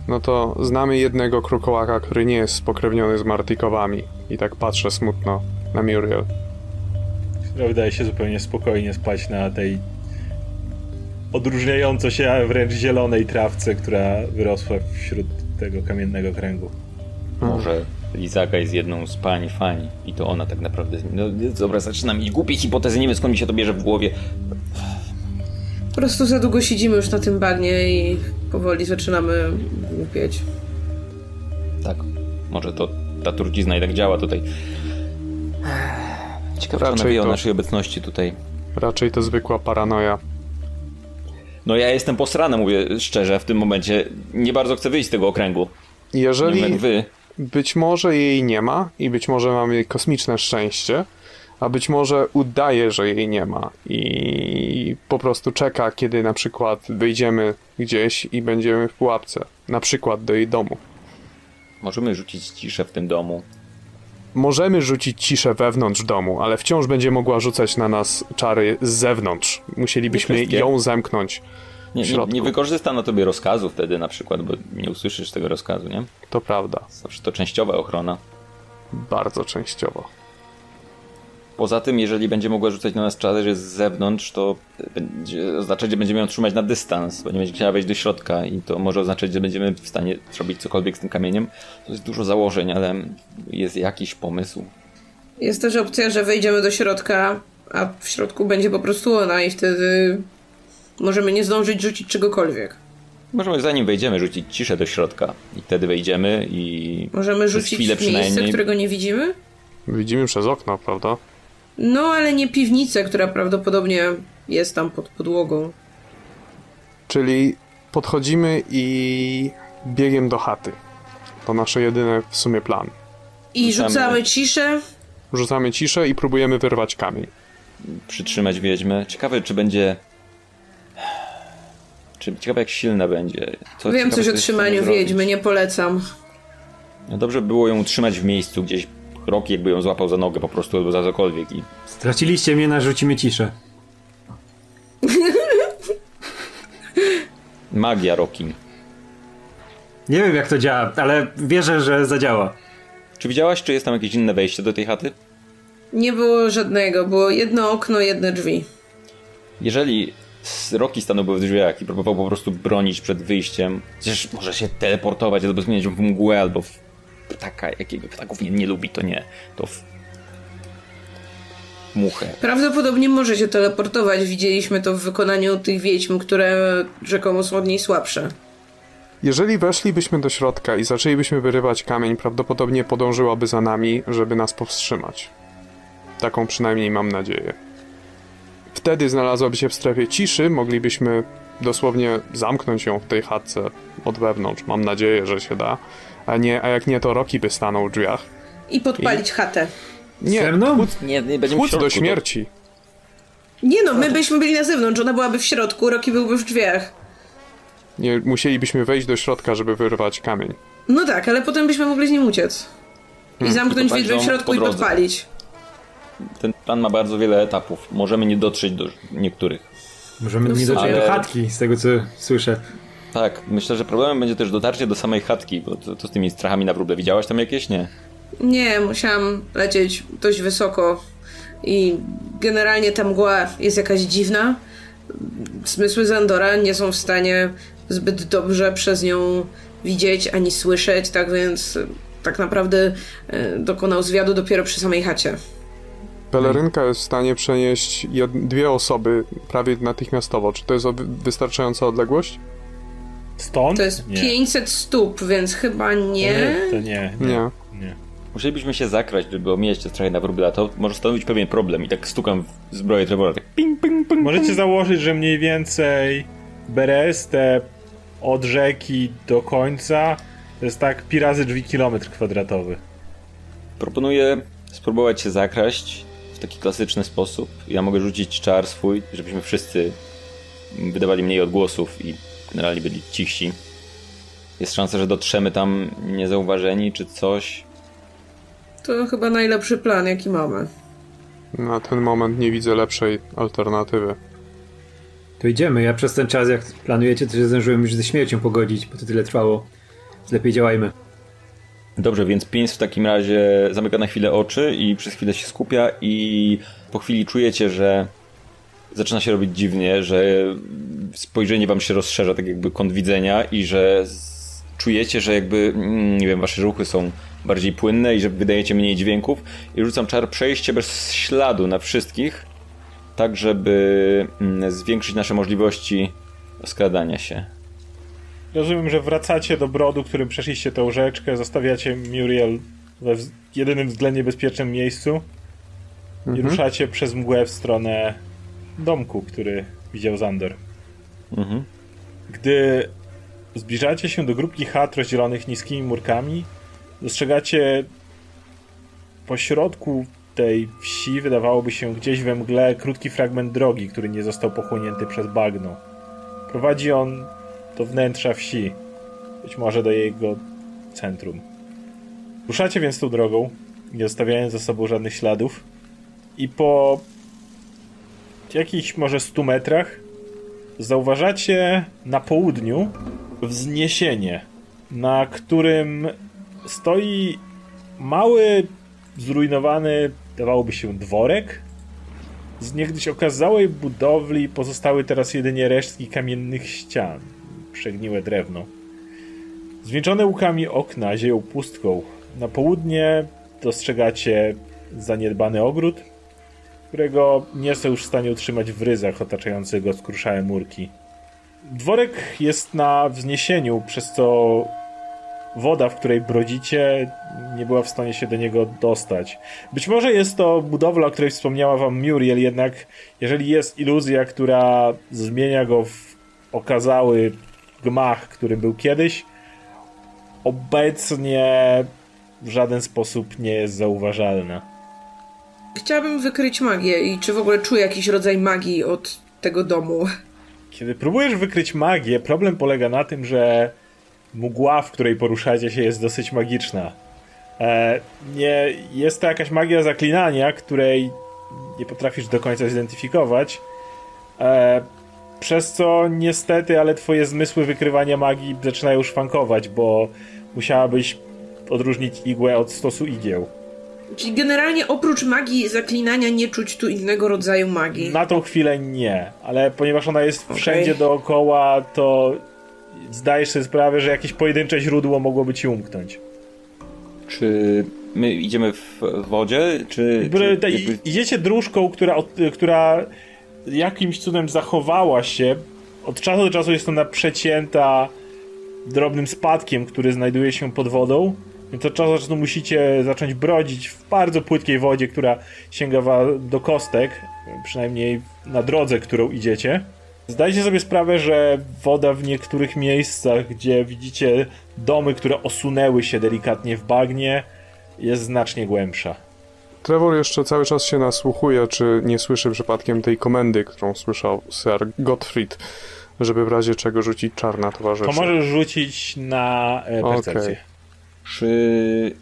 no to znamy jednego krukołaka, który nie jest spokrewniony z Martikowami. I tak patrzę smutno na Muriel. która wydaje się zupełnie spokojnie spać na tej odróżniająco się wręcz zielonej trawce, która wyrosła wśród tego kamiennego kręgu. Może Lizaga jest jedną z pań Fani i to ona tak naprawdę... No dobra, zaczynam mieć głupie hipotezy, nie wiem skąd mi się to bierze w głowie. Po prostu za długo siedzimy już na tym bagnie i powoli zaczynamy głupieć. Tak, może to ta trucizna i tak działa tutaj. Wie o to- naszej obecności tutaj. Raczej to zwykła paranoja. No ja jestem posrany, mówię szczerze, w tym momencie. Nie bardzo chcę wyjść z tego okręgu. Jeżeli wiem wy. być może jej nie ma i być może mamy kosmiczne szczęście, a być może udaje, że jej nie ma i po prostu czeka, kiedy na przykład wyjdziemy gdzieś i będziemy w pułapce. Na przykład do jej domu. Możemy rzucić ciszę w tym domu. Możemy rzucić ciszę wewnątrz domu, ale wciąż będzie mogła rzucać na nas czary z zewnątrz. Musielibyśmy ją zamknąć Nie, nie, nie wykorzystano tobie rozkazu wtedy na przykład, bo nie usłyszysz tego rozkazu, nie? To prawda. Zawsze to częściowa ochrona. Bardzo częściowo. Poza tym, jeżeli będzie mogła rzucać na nas czary z zewnątrz, to będzie oznaczać, że będziemy ją trzymać na dystans, bo nie będzie chciała wejść do środka i to może oznaczać, że będziemy w stanie zrobić cokolwiek z tym kamieniem. To jest dużo założeń, ale jest jakiś pomysł. Jest też opcja, że wejdziemy do środka, a w środku będzie po prostu ona i wtedy możemy nie zdążyć rzucić czegokolwiek. Możemy zanim wejdziemy rzucić ciszę do środka i wtedy wejdziemy i... Możemy rzucić chwilę w miejsce, którego nie widzimy? Widzimy przez okno, prawda? No, ale nie piwnicę, która prawdopodobnie jest tam pod podłogą. Czyli podchodzimy i biegiem do chaty. To nasze jedyne w sumie plan. I rzucamy, rzucamy ciszę. Rzucamy ciszę i próbujemy wyrwać kamień. Przytrzymać wiedźmę. Ciekawe, czy będzie czy, ciekawe, jak silna będzie. Co, Wiem coś o trzymaniu wiedźmy, nie polecam. No dobrze by było ją utrzymać w miejscu, gdzieś Roki jakby ją złapał za nogę po prostu albo za cokolwiek i... Straciliście mnie, narzucimy ciszę. Magia Roki. Nie wiem jak to działa, ale wierzę, że zadziała. Czy widziałaś, czy jest tam jakieś inne wejście do tej chaty? Nie było żadnego, było jedno okno, jedne drzwi. Jeżeli Roki stanąłby w drzwiach i próbował po prostu bronić przed wyjściem, przecież może się teleportować albo zmieniać w mgłę, albo w ptaka, jakiego ptaków nie, nie lubi, to nie. To w muchę. Prawdopodobnie może się teleportować. Widzieliśmy to w wykonaniu tych wiedźm, które rzekomo są od niej słabsze. Jeżeli weszlibyśmy do środka i zaczęlibyśmy wyrywać kamień, prawdopodobnie podążyłaby za nami, żeby nas powstrzymać. Taką przynajmniej mam nadzieję. Wtedy znalazłaby się w strefie ciszy, moglibyśmy dosłownie zamknąć ją w tej chatce od wewnątrz. Mam nadzieję, że się da. A, nie, a jak nie, to Roki by stanął w drzwiach. I podpalić I... chatę. Nie, chód, nie, nie chód do śmierci. To... Nie no, my byśmy byli na zewnątrz, ona byłaby w środku, Roki byłby w drzwiach. Nie, musielibyśmy wejść do środka, żeby wyrwać kamień. No tak, ale potem byśmy mogli z nim uciec. I hmm. zamknąć wiedźmę w środku i podpalić. Ten plan ma bardzo wiele etapów. Możemy nie dotrzeć do niektórych. Możemy no nie dotrzeć ale... do chatki, z tego co słyszę. Tak, myślę, że problemem będzie też dotarcie do samej chatki, bo to, to z tymi strachami na wróble. Widziałaś tam jakieś? Nie. Nie, musiałam lecieć dość wysoko i generalnie ta mgła jest jakaś dziwna. Zmysły Zandora nie są w stanie zbyt dobrze przez nią widzieć ani słyszeć, tak więc tak naprawdę e, dokonał zwiadu dopiero przy samej chacie. Pelerynka jest w stanie przenieść dwie osoby prawie natychmiastowo. Czy to jest wystarczająca odległość? Stąd? To jest nie. 500 stóp, więc chyba nie. nie to nie. Nie. nie. nie. Musielibyśmy się zakraść, żeby omijać te strachy na wróbla. To może stanowić pewien problem. I tak stukam w zbroję Trevora, tak ping, ping, ping. Możecie założyć, że mniej więcej Berestę od rzeki do końca to jest tak pi razy drzwi kilometr kwadratowy. Proponuję spróbować się zakraść w taki klasyczny sposób. Ja mogę rzucić czar swój, żebyśmy wszyscy wydawali mniej odgłosów i generalnie byli cichsi. Jest szansa, że dotrzemy tam niezauważeni czy coś. To chyba najlepszy plan, jaki mamy. Na ten moment nie widzę lepszej alternatywy. To idziemy. Ja przez ten czas, jak planujecie, to się zdążyłem już ze śmiercią pogodzić, bo to tyle trwało. Lepiej działajmy. Dobrze, więc Pins w takim razie zamyka na chwilę oczy i przez chwilę się skupia i po chwili czujecie, że zaczyna się robić dziwnie, że spojrzenie wam się rozszerza, tak jakby kąt widzenia i że czujecie, że jakby, mm, nie wiem, wasze ruchy są bardziej płynne i że wydajecie mniej dźwięków i rzucam czar przejście bez śladu na wszystkich, tak żeby mm, zwiększyć nasze możliwości skradania się. Rozumiem, że wracacie do brodu, którym przeszliście tą rzeczkę, zostawiacie Muriel we jedynym względnie bezpiecznym miejscu mhm. i ruszacie przez mgłę w stronę domku, który widział Zander. Mhm. Gdy zbliżacie się do grupki chat rozdzielonych niskimi murkami, dostrzegacie pośrodku tej wsi, wydawałoby się gdzieś we mgle, krótki fragment drogi, który nie został pochłonięty przez bagno. Prowadzi on do wnętrza wsi, być może do jego centrum. Ruszacie więc tą drogą, nie zostawiając za sobą żadnych śladów i po jakichś może 100 metrach zauważacie na południu wzniesienie, na którym stoi mały, zrujnowany, dawałoby się dworek. Z niegdyś okazałej budowli pozostały teraz jedynie resztki kamiennych ścian, przegniłe drewno. Zwieńczone łukami okna zieją pustką. Na południe dostrzegacie zaniedbany ogród, którego nie są już w stanie utrzymać w ryzach otaczających go skruszałe murki. Dworek jest na wzniesieniu, przez co woda, w której brodzicie, nie była w stanie się do niego dostać. Być może jest to budowla, o której wspomniała wam Muriel, jednak jeżeli jest iluzja, która zmienia go w okazały gmach, który był kiedyś, obecnie w żaden sposób nie jest zauważalna. Chciałabym wykryć magię i czy w ogóle czuję jakiś rodzaj magii od tego domu. Kiedy próbujesz wykryć magię, problem polega na tym, że mgła, w której poruszacie się, jest dosyć magiczna. E, nie, jest to jakaś magia zaklinania, której nie potrafisz do końca zidentyfikować. E, przez co niestety, ale twoje zmysły wykrywania magii zaczynają szwankować, bo musiałabyś odróżnić igłę od stosu igieł. Czyli generalnie oprócz magii zaklinania nie czuć tu innego rodzaju magii. Na tą chwilę nie, ale ponieważ ona jest okay. wszędzie dookoła, to zdajesz sobie sprawę, że jakieś pojedyncze źródło mogłoby ci umknąć. Czy my idziemy w wodzie, czy... czy jakby... Idziecie dróżką, która, która jakimś cudem zachowała się. Od czasu do czasu jest ona przecięta drobnym spadkiem, który znajduje się pod wodą. Więc od czasu do czasu musicie zacząć brodzić w bardzo płytkiej wodzie, która sięga do kostek, przynajmniej na drodze, którą idziecie. Zdajcie sobie sprawę, że woda w niektórych miejscach, gdzie widzicie domy, które osunęły się delikatnie w bagnie, jest znacznie głębsza. Trevor jeszcze cały czas się nasłuchuje, czy nie słyszy przypadkiem tej komendy, którą słyszał Sir Gottfried, żeby w razie czego rzucić czarna towarzyszy. To możesz rzucić na e, percepcję. Okay. Czy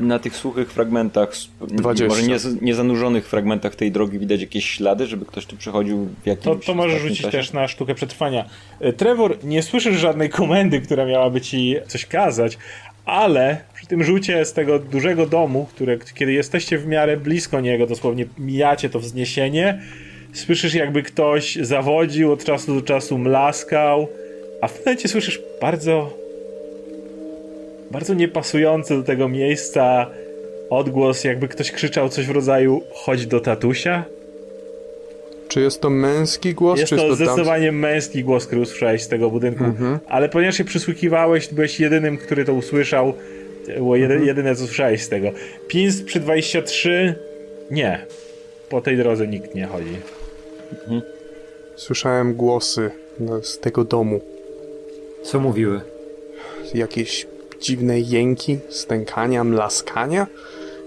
na tych suchych fragmentach, 20. może nie, nie zanurzonych fragmentach tej drogi widać jakieś ślady, żeby ktoś tu przechodził w jakimś To, to możesz rzucić czasie? też na sztukę przetrwania. E, Trevor, nie słyszysz żadnej komendy, która miałaby ci coś kazać, ale przy tym rzucie z tego dużego domu, które, kiedy jesteście w miarę blisko niego, dosłownie mijacie to wzniesienie, słyszysz jakby ktoś zawodził, od czasu do czasu mlaskał, a w momencie słyszysz bardzo bardzo niepasujący do tego miejsca odgłos, jakby ktoś krzyczał coś w rodzaju chodź do tatusia. Czy jest to męski głos? Jest czy to, jest to zdecydowanie tam... męski głos, który usłyszałeś z tego budynku, mhm. ale ponieważ się przysłuchiwałeś, byłeś jedynym, który to usłyszał, było jedy, mhm. jedyne, co słyszałeś z tego. Pins przy 23 nie. Po tej drodze nikt nie chodzi. Mhm. Słyszałem głosy z tego domu. Co mówiły? Jakieś dziwne jęki, stękania, mlaskania.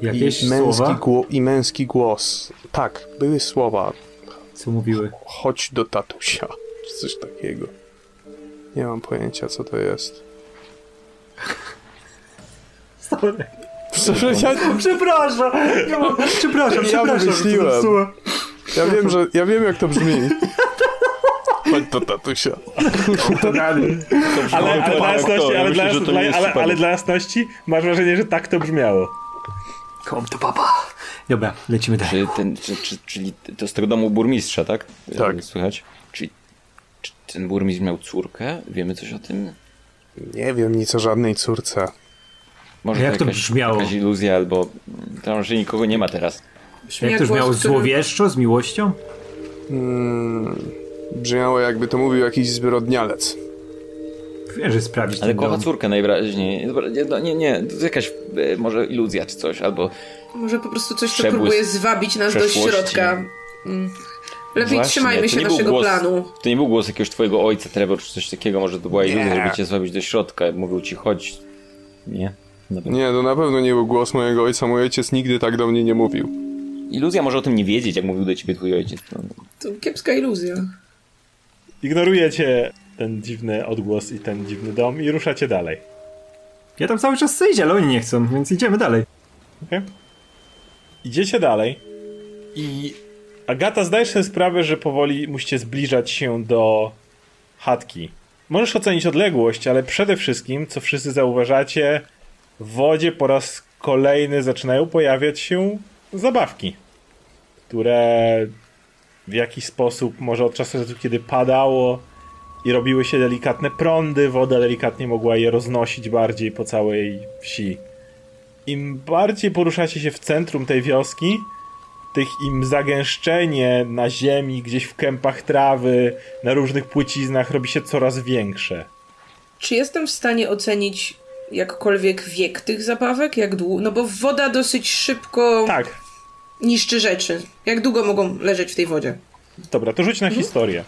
Jakieś i męski słowa? I męski głos. Tak, były słowa. Co mówiły? Chodź do tatusia, czy coś takiego. Nie mam pojęcia, co to jest. Sorry. Przepraszam, przepraszam, przepraszam, ja wymyśliłem. Ja wiem, że, ja wiem jak to brzmi. Chodź do tatusia. ale, ale, dla jasności, ale, dla, ale, ale dla jasności masz wrażenie, że tak to brzmiało. Kom to papa. Dobra, lecimy dalej. Czy ten, czy, czy, czyli to z tego domu burmistrza, tak? Tak. Słychać? Czyli czy ten burmistrz miał córkę? Wiemy coś o tym? Nie wiem nic o żadnej córce. Może jak to jakaś, brzmiało? jakaś iluzja, albo tam, że nikogo nie ma teraz. Jak to brzmiało? Złowieszczo? Z miłością? Hmm, brzmiało jakby to mówił jakiś zwyrodnialec. Wiem, że sprawdzić Ale kocha córkę najwyraźniej. Nie, nie, nie, to jest jakaś e, może iluzja czy coś, albo... Może po prostu coś, co próbuje zwabić nas do środka. Mm. Lepiej Właśnie, trzymajmy się naszego głos, planu. To nie był głos jakiegoś twojego ojca, Trevor, czy coś takiego, może to była iluzja, żeby cię zwabić do środka. Mówił ci, chodź. Nie? Nie, to na pewno nie był głos mojego ojca. Mój ojciec nigdy tak do mnie nie mówił. Iluzja może o tym nie wiedzieć, jak mówił do ciebie twój ojciec. To kiepska iluzja. Ignorujecie ten dziwny odgłos i ten dziwny dom i ruszacie dalej. Ja tam cały czas chcę iść, ale oni nie chcą, więc idziemy dalej. Okay. Idziecie dalej i Agata, zdajesz sobie sprawę, że powoli musicie zbliżać się do chatki. Możesz ocenić odległość, ale przede wszystkim, co wszyscy zauważacie, w wodzie po raz kolejny zaczynają pojawiać się zabawki, które w jakiś sposób, może od czasu do czasu, kiedy padało i robiły się delikatne prądy, woda delikatnie mogła je roznosić bardziej po całej wsi. Im bardziej poruszacie się w centrum tej wioski, tych im zagęszczenie na ziemi, gdzieś w kępach trawy, na różnych płyciznach robi się coraz większe. Czy jestem w stanie ocenić jakkolwiek wiek tych zabawek? Jak długo? No bo woda dosyć szybko Tak, niszczy rzeczy. Jak długo mogą leżeć w tej wodzie? dobra, to rzuć na historię.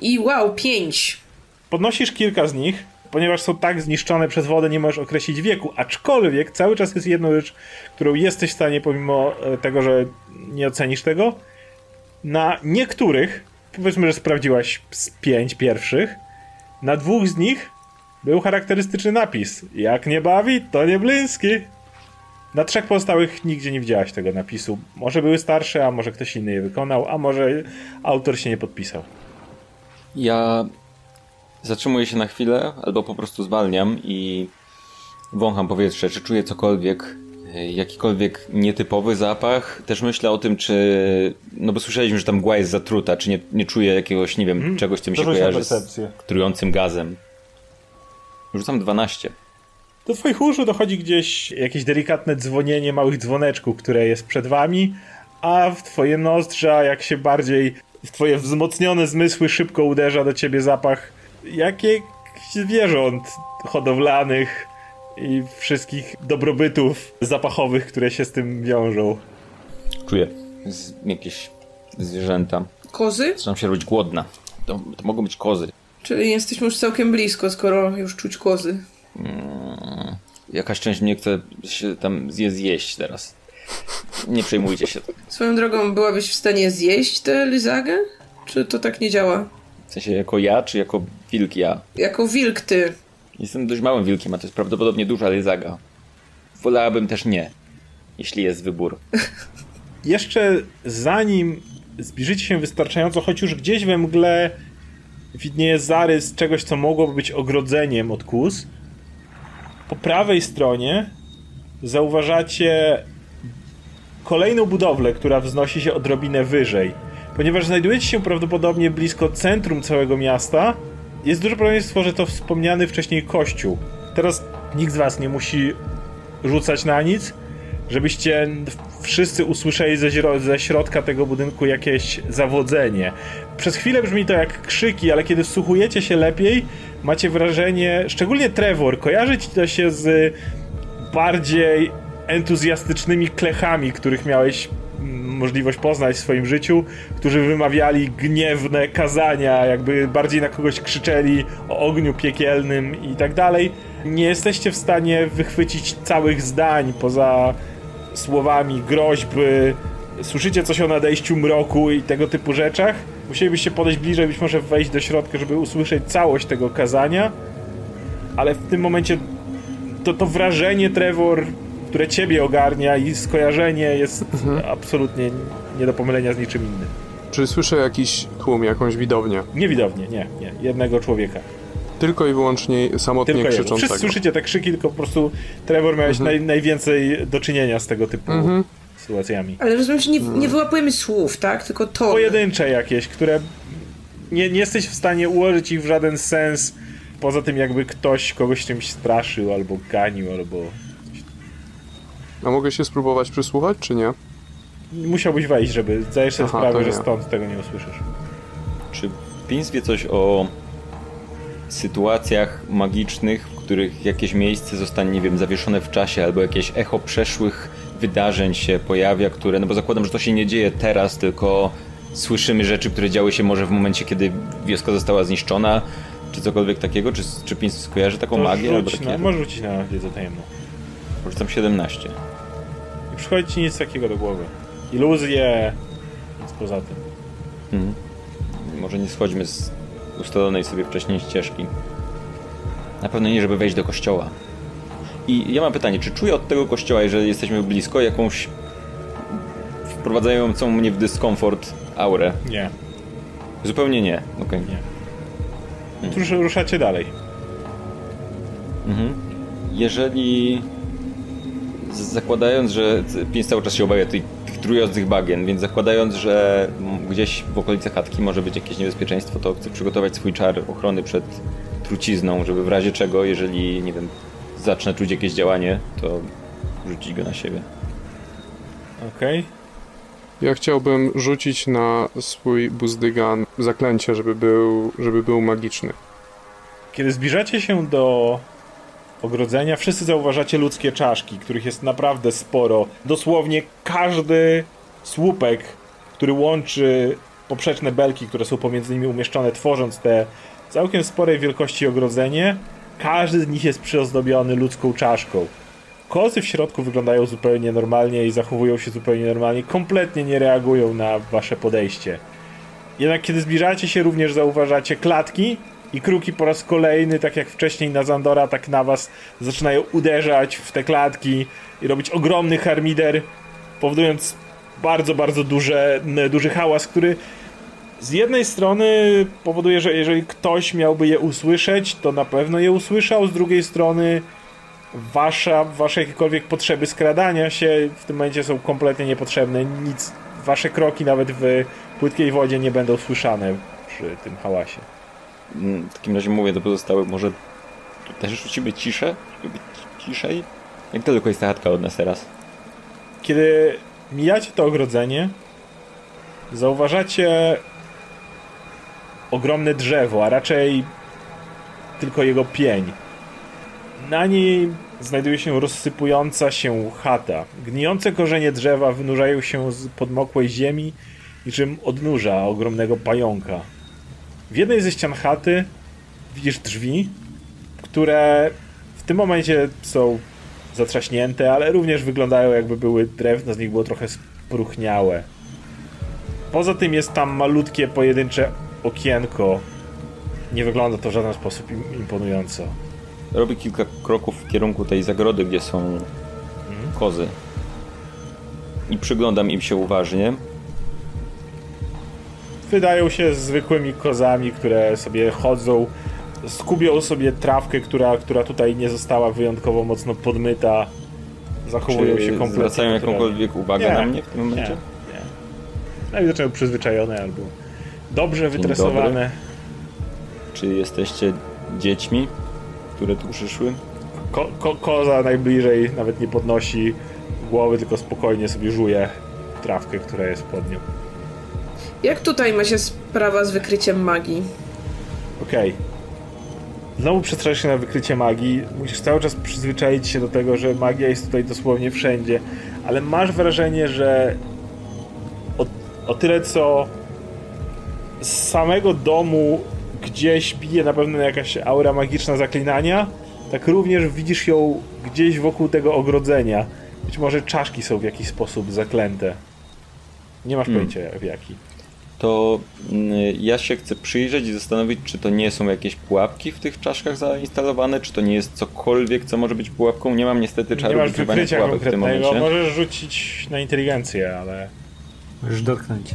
I wow, pięć. Podnosisz kilka z nich, ponieważ są tak zniszczone przez wodę, nie możesz określić wieku, aczkolwiek cały czas jest jedna rzecz, którą jesteś w stanie, pomimo e, tego, że nie ocenisz tego, na niektórych, powiedzmy, że sprawdziłaś z pięć pierwszych, na dwóch z nich był charakterystyczny napis. Jak nie bawi, to nie bliski. Na trzech pozostałych nigdzie nie widziałaś tego napisu. Może były starsze, a może ktoś inny je wykonał, a może autor się nie podpisał. Ja zatrzymuję się na chwilę, albo po prostu zwalniam i wącham powietrze, czy czuję cokolwiek, y, jakikolwiek nietypowy zapach. Też myślę o tym, czy. No bo słyszeliśmy, że tam mgła jest zatruta, czy nie, nie czuję jakiegoś, nie wiem, czegoś, co mi się kojarzy z trującym gazem. Rzucam 12. Do twoich uszu dochodzi gdzieś jakieś delikatne dzwonienie małych dzwoneczków, które jest przed wami, a w twoje nozdrza, jak się bardziej w twoje wzmocnione zmysły szybko uderza do ciebie zapach jakichś zwierząt hodowlanych i wszystkich dobrobytów zapachowych, które się z tym wiążą. Czuję z, jakieś zwierzęta. Kozy? Zaczynam się robić głodna. To, to mogą być kozy. Czyli jesteśmy już całkiem blisko, skoro już czuć kozy. Mm, jakaś część mnie chce się tam je zjeść teraz. Nie przejmujcie się. Swoją drogą, byłabyś w stanie zjeść tę lizagę? Czy to tak nie działa? W sensie jako ja, czy jako wilk ja? Jako wilk ty. Jestem dość małym wilkiem, a to jest prawdopodobnie duża lyzaga. Wolałabym też nie, jeśli jest wybór. Jeszcze zanim zbliżycie się wystarczająco, choć już gdzieś we mgle widnieje zarys czegoś, co mogłoby być ogrodzeniem od kus, po prawej stronie zauważacie kolejną budowlę, która wznosi się odrobinę wyżej. Ponieważ znajdujecie się prawdopodobnie blisko centrum całego miasta, jest duże prawdopodobieństwo, że to wspomniany wcześniej kościół. Teraz nikt z was nie musi rzucać na nic, żebyście wszyscy usłyszeli ze, ze środka tego budynku jakieś zawodzenie. Przez chwilę brzmi to jak krzyki, ale kiedy wsłuchujecie się lepiej, macie wrażenie, szczególnie Trevor, kojarzy ci to się z bardziej entuzjastycznymi klechami, których miałeś mm, możliwość poznać w swoim życiu, którzy wymawiali gniewne kazania, jakby bardziej na kogoś krzyczeli o ogniu piekielnym i tak dalej. Nie jesteście w stanie wychwycić całych zdań poza słowami groźby. Słyszycie coś o nadejściu mroku i tego typu rzeczach. Musielibyście podejść bliżej, być może wejść do środka, żeby usłyszeć całość tego kazania. Ale w tym momencie to, to wrażenie, Trevor, które ciebie ogarnia i skojarzenie jest absolutnie nie do pomylenia z niczym innym. Czy słyszę jakiś tłum, jakąś widownię? Niewidownie, nie, nie. Jednego człowieka. Tylko i wyłącznie samotnie Tylko krzyczącego. Wszyscy słyszycie te krzyki, tylko po prostu Trevor miałeś naj, najwięcej do czynienia z tego typu sytuacjami. Ale rozumiem, że nie, nie wyłapujemy słów, tak? Tylko to. Pojedyncze jakieś, które nie, nie jesteś w stanie ułożyć ich w żaden sens, poza tym jakby ktoś kogoś czymś straszył, albo ganił, albo... A mogę się spróbować przysłuchać, czy nie? Musiałbyś wejść, żeby zdajesz sobie Aha, sprawę, że stąd tego nie usłyszysz. Czy Pins wie coś o sytuacjach magicznych, w których jakieś miejsce zostanie, nie wiem, zawieszone w czasie, albo jakieś echo przeszłych wydarzeń się pojawia, które, no bo zakładam, że to się nie dzieje teraz, tylko słyszymy rzeczy, które działy się może w momencie, kiedy wioska została zniszczona, czy cokolwiek takiego, czy, czy Pins skojarzy taką To magię, rzuć na, możesz rzucić na wiedzę tajemną. Rzucam 17. Nie przychodzi ci nic takiego do głowy. Iluzje, nic poza tym. Mhm. Może nie schodźmy z ustalonej sobie wcześniej ścieżki. Na pewno nie, żeby wejść do kościoła. I ja mam pytanie, czy czuję od tego kościoła, jeżeli jesteśmy blisko, jakąś wprowadzającą mnie w dyskomfort aurę? Nie, Zupełnie nie. Okej. nie. Już ruszacie dalej. Mhm. Jeżeli zakładając, że pies cały czas się obawia tych, tych trujących bagien, więc zakładając, że gdzieś w okolicy chatki może być jakieś niebezpieczeństwo, to chcę przygotować swój czar ochrony przed trucizną, żeby w razie czego, jeżeli, nie wiem, zacznę czuć jakieś działanie, to rzucić go na siebie. Okej. Ja chciałbym rzucić na swój buzdygan zaklęcie, żeby był, żeby był magiczny. Kiedy zbliżacie się do ogrodzenia, wszyscy zauważacie ludzkie czaszki, których jest naprawdę sporo. Dosłownie każdy słupek, który łączy poprzeczne belki, które są pomiędzy nimi umieszczone, tworząc te całkiem sporej wielkości ogrodzenie, każdy z nich jest przyozdobiony ludzką czaszką. Kozy w środku wyglądają zupełnie normalnie i zachowują się zupełnie normalnie, kompletnie nie reagują na wasze podejście. Jednak kiedy zbliżacie się, również zauważacie klatki i kruki po raz kolejny, tak jak wcześniej na Zandora, tak na was zaczynają uderzać w te klatki i robić ogromny harmider, powodując bardzo, bardzo duże, duży hałas, który z jednej strony powoduje, że jeżeli ktoś miałby je usłyszeć, to na pewno je usłyszał, z drugiej strony wasza, wasze jakiekolwiek potrzeby skradania się w tym momencie są kompletnie niepotrzebne. Nic, wasze kroki nawet w płytkiej wodzie nie będą słyszane przy tym hałasie. Mm, W takim razie mówię do pozostałych, może też rzucimy ciszę, żeby ciszej? Jak daleko jest ta chatka od nas teraz? Kiedy mijacie to ogrodzenie, zauważacie ogromne drzewo, a raczej tylko jego pień. Na niej znajduje się rozsypująca się chata. Gnijące korzenie drzewa wynurzają się z podmokłej ziemi, niczym odnóża ogromnego pająka. W jednej ze ścian chaty widzisz drzwi, które w tym momencie są zatrzaśnięte, ale również wyglądają jakby były drewno, z nich było trochę spruchniałe. Poza tym jest tam malutkie, pojedyncze okienko. Nie wygląda to w żaden sposób im- imponująco. Robię kilka kroków w kierunku tej zagrody, gdzie są kozy. I przyglądam im się uważnie. Wydają się zwykłymi kozami, które sobie chodzą, skubią sobie trawkę, która, która tutaj nie została wyjątkowo mocno podmyta. Zachowują Czy się kompletnie. zwracają jakąkolwiek uwagę Nie, na mnie w tym momencie? Nie, nie. Najwidoczniej przyzwyczajone albo dobrze wytresowane. Czy jesteście dziećmi, które tu przyszły? Ko, ko, koza najbliżej nawet nie podnosi głowy, tylko spokojnie sobie żuje trawkę, która jest pod nią. Jak tutaj ma się sprawa z wykryciem magii? Okej. Znowu przestraszysz się na wykrycie magii. Musisz cały czas przyzwyczaić się do tego, że magia jest tutaj dosłownie wszędzie. Ale masz wrażenie, że o, o tyle co z samego domu gdzieś bije na pewno jakaś aura magiczna zaklinania, tak również widzisz ją gdzieś wokół tego ogrodzenia. Być może czaszki są w jakiś sposób zaklęte. Nie masz Hmm. pojęcia w jaki. To mm, ja się chcę przyjrzeć i zastanowić, czy to nie są jakieś pułapki w tych czaszkach zainstalowane, czy to nie jest cokolwiek, co może być pułapką. Nie mam niestety Nie czaru masz wykrywania pułapek w tym momencie. Możesz rzucić na inteligencję, ale Możesz dotknąć.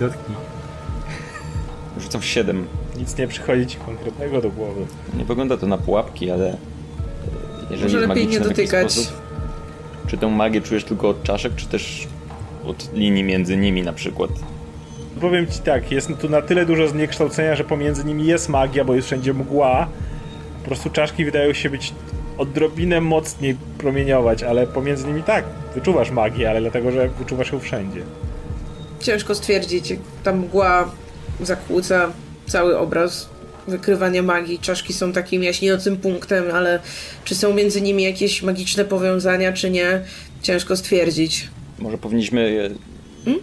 Dotknij. Rzucam 7. nic nie przychodzi ci konkretnego do głowy. Nie wygląda to na pułapki, ale e, jeżeli Może lepiej nie dotykać. sposób, czy tę magię czujesz tylko od czaszek, czy też od linii między nimi na przykład? Powiem ci tak, jest tu na tyle dużo zniekształcenia, że pomiędzy nimi jest magia, bo jest wszędzie mgła. Po prostu czaszki wydają się być odrobinę mocniej promieniować, ale pomiędzy nimi tak, wyczuwasz magię, ale dlatego, że wyczuwasz ją wszędzie. Ciężko stwierdzić. Ta mgła zakłóca cały obraz wykrywania magii. Czaszki są takim jaśniejącym punktem, ale czy są między nimi jakieś magiczne powiązania, czy nie, ciężko stwierdzić. Może powinniśmy. Hmm?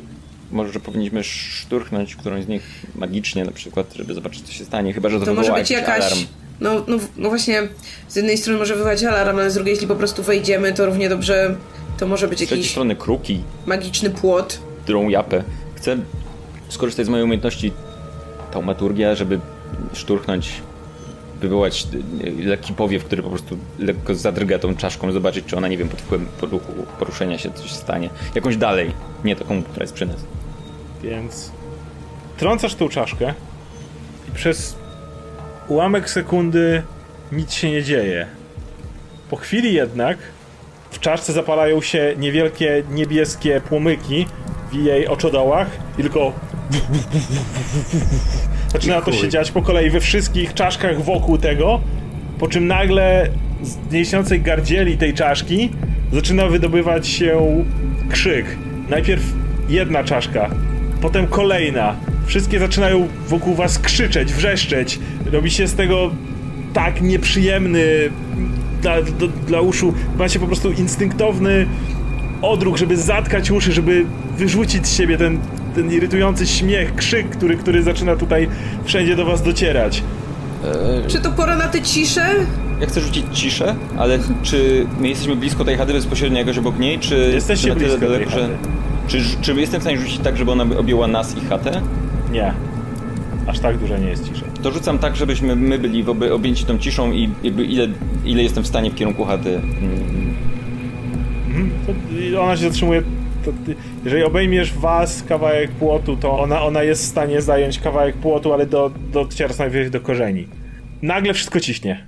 Może powinniśmy szturchnąć którąś z nich magicznie na przykład, żeby zobaczyć co się stanie, chyba że to, To może być jakaś. alarm. No, no, no właśnie, z jednej strony może wywołać alarm, ale z drugiej, jeśli po prostu wejdziemy, to równie dobrze to może być Z jakiś strony kruki, magiczny płot. którą japę. Chcę skorzystać z mojej umiejętności taumaturgia, żeby szturchnąć, wywołać lekki powiew, który po prostu lekko zadrga tą czaszką, zobaczyć, czy ona, nie wiem, pod wpływem poruchu, poruszenia się coś stanie. Jakąś dalej, nie taką, która jest przy nas. Więc trącasz tą czaszkę i przez ułamek sekundy nic się nie dzieje. Po chwili jednak w czaszce zapalają się niewielkie niebieskie płomyki w jej oczodołach i tylko zaczyna to się dziać po kolei we wszystkich czaszkach wokół tego, po czym nagle z nieśniącej gardzieli tej czaszki zaczyna wydobywać się krzyk. Najpierw jedna czaszka, potem kolejna. Wszystkie zaczynają wokół was krzyczeć, wrzeszczeć. Robi się z tego tak nieprzyjemny dla, do, dla uszu. Macie po prostu instynktowny odruch, żeby zatkać uszy, żeby wyrzucić z siebie ten, ten irytujący śmiech, krzyk, który, który zaczyna tutaj wszędzie do was docierać. Czy to pora na tę ciszę? Ja chcę rzucić ciszę, ale czy my jesteśmy blisko tej chaty bezpośrednio jakoś obok niej, czy tyle blisko tej daleko, że... Czy, czy jestem w stanie rzucić tak, żeby ona objęła nas i chatę? Nie. Aż tak duża nie jest cisza. To rzucam tak, żebyśmy my byli w oby, objęci tą ciszą i ile, ile jestem w stanie w kierunku chaty. Ona się zatrzymuje. To ty, jeżeli obejmiesz was kawałek płotu, to ona, ona jest w stanie zająć kawałek płotu, ale do, docierać najwyżej do korzeni. Nagle wszystko ciśnie.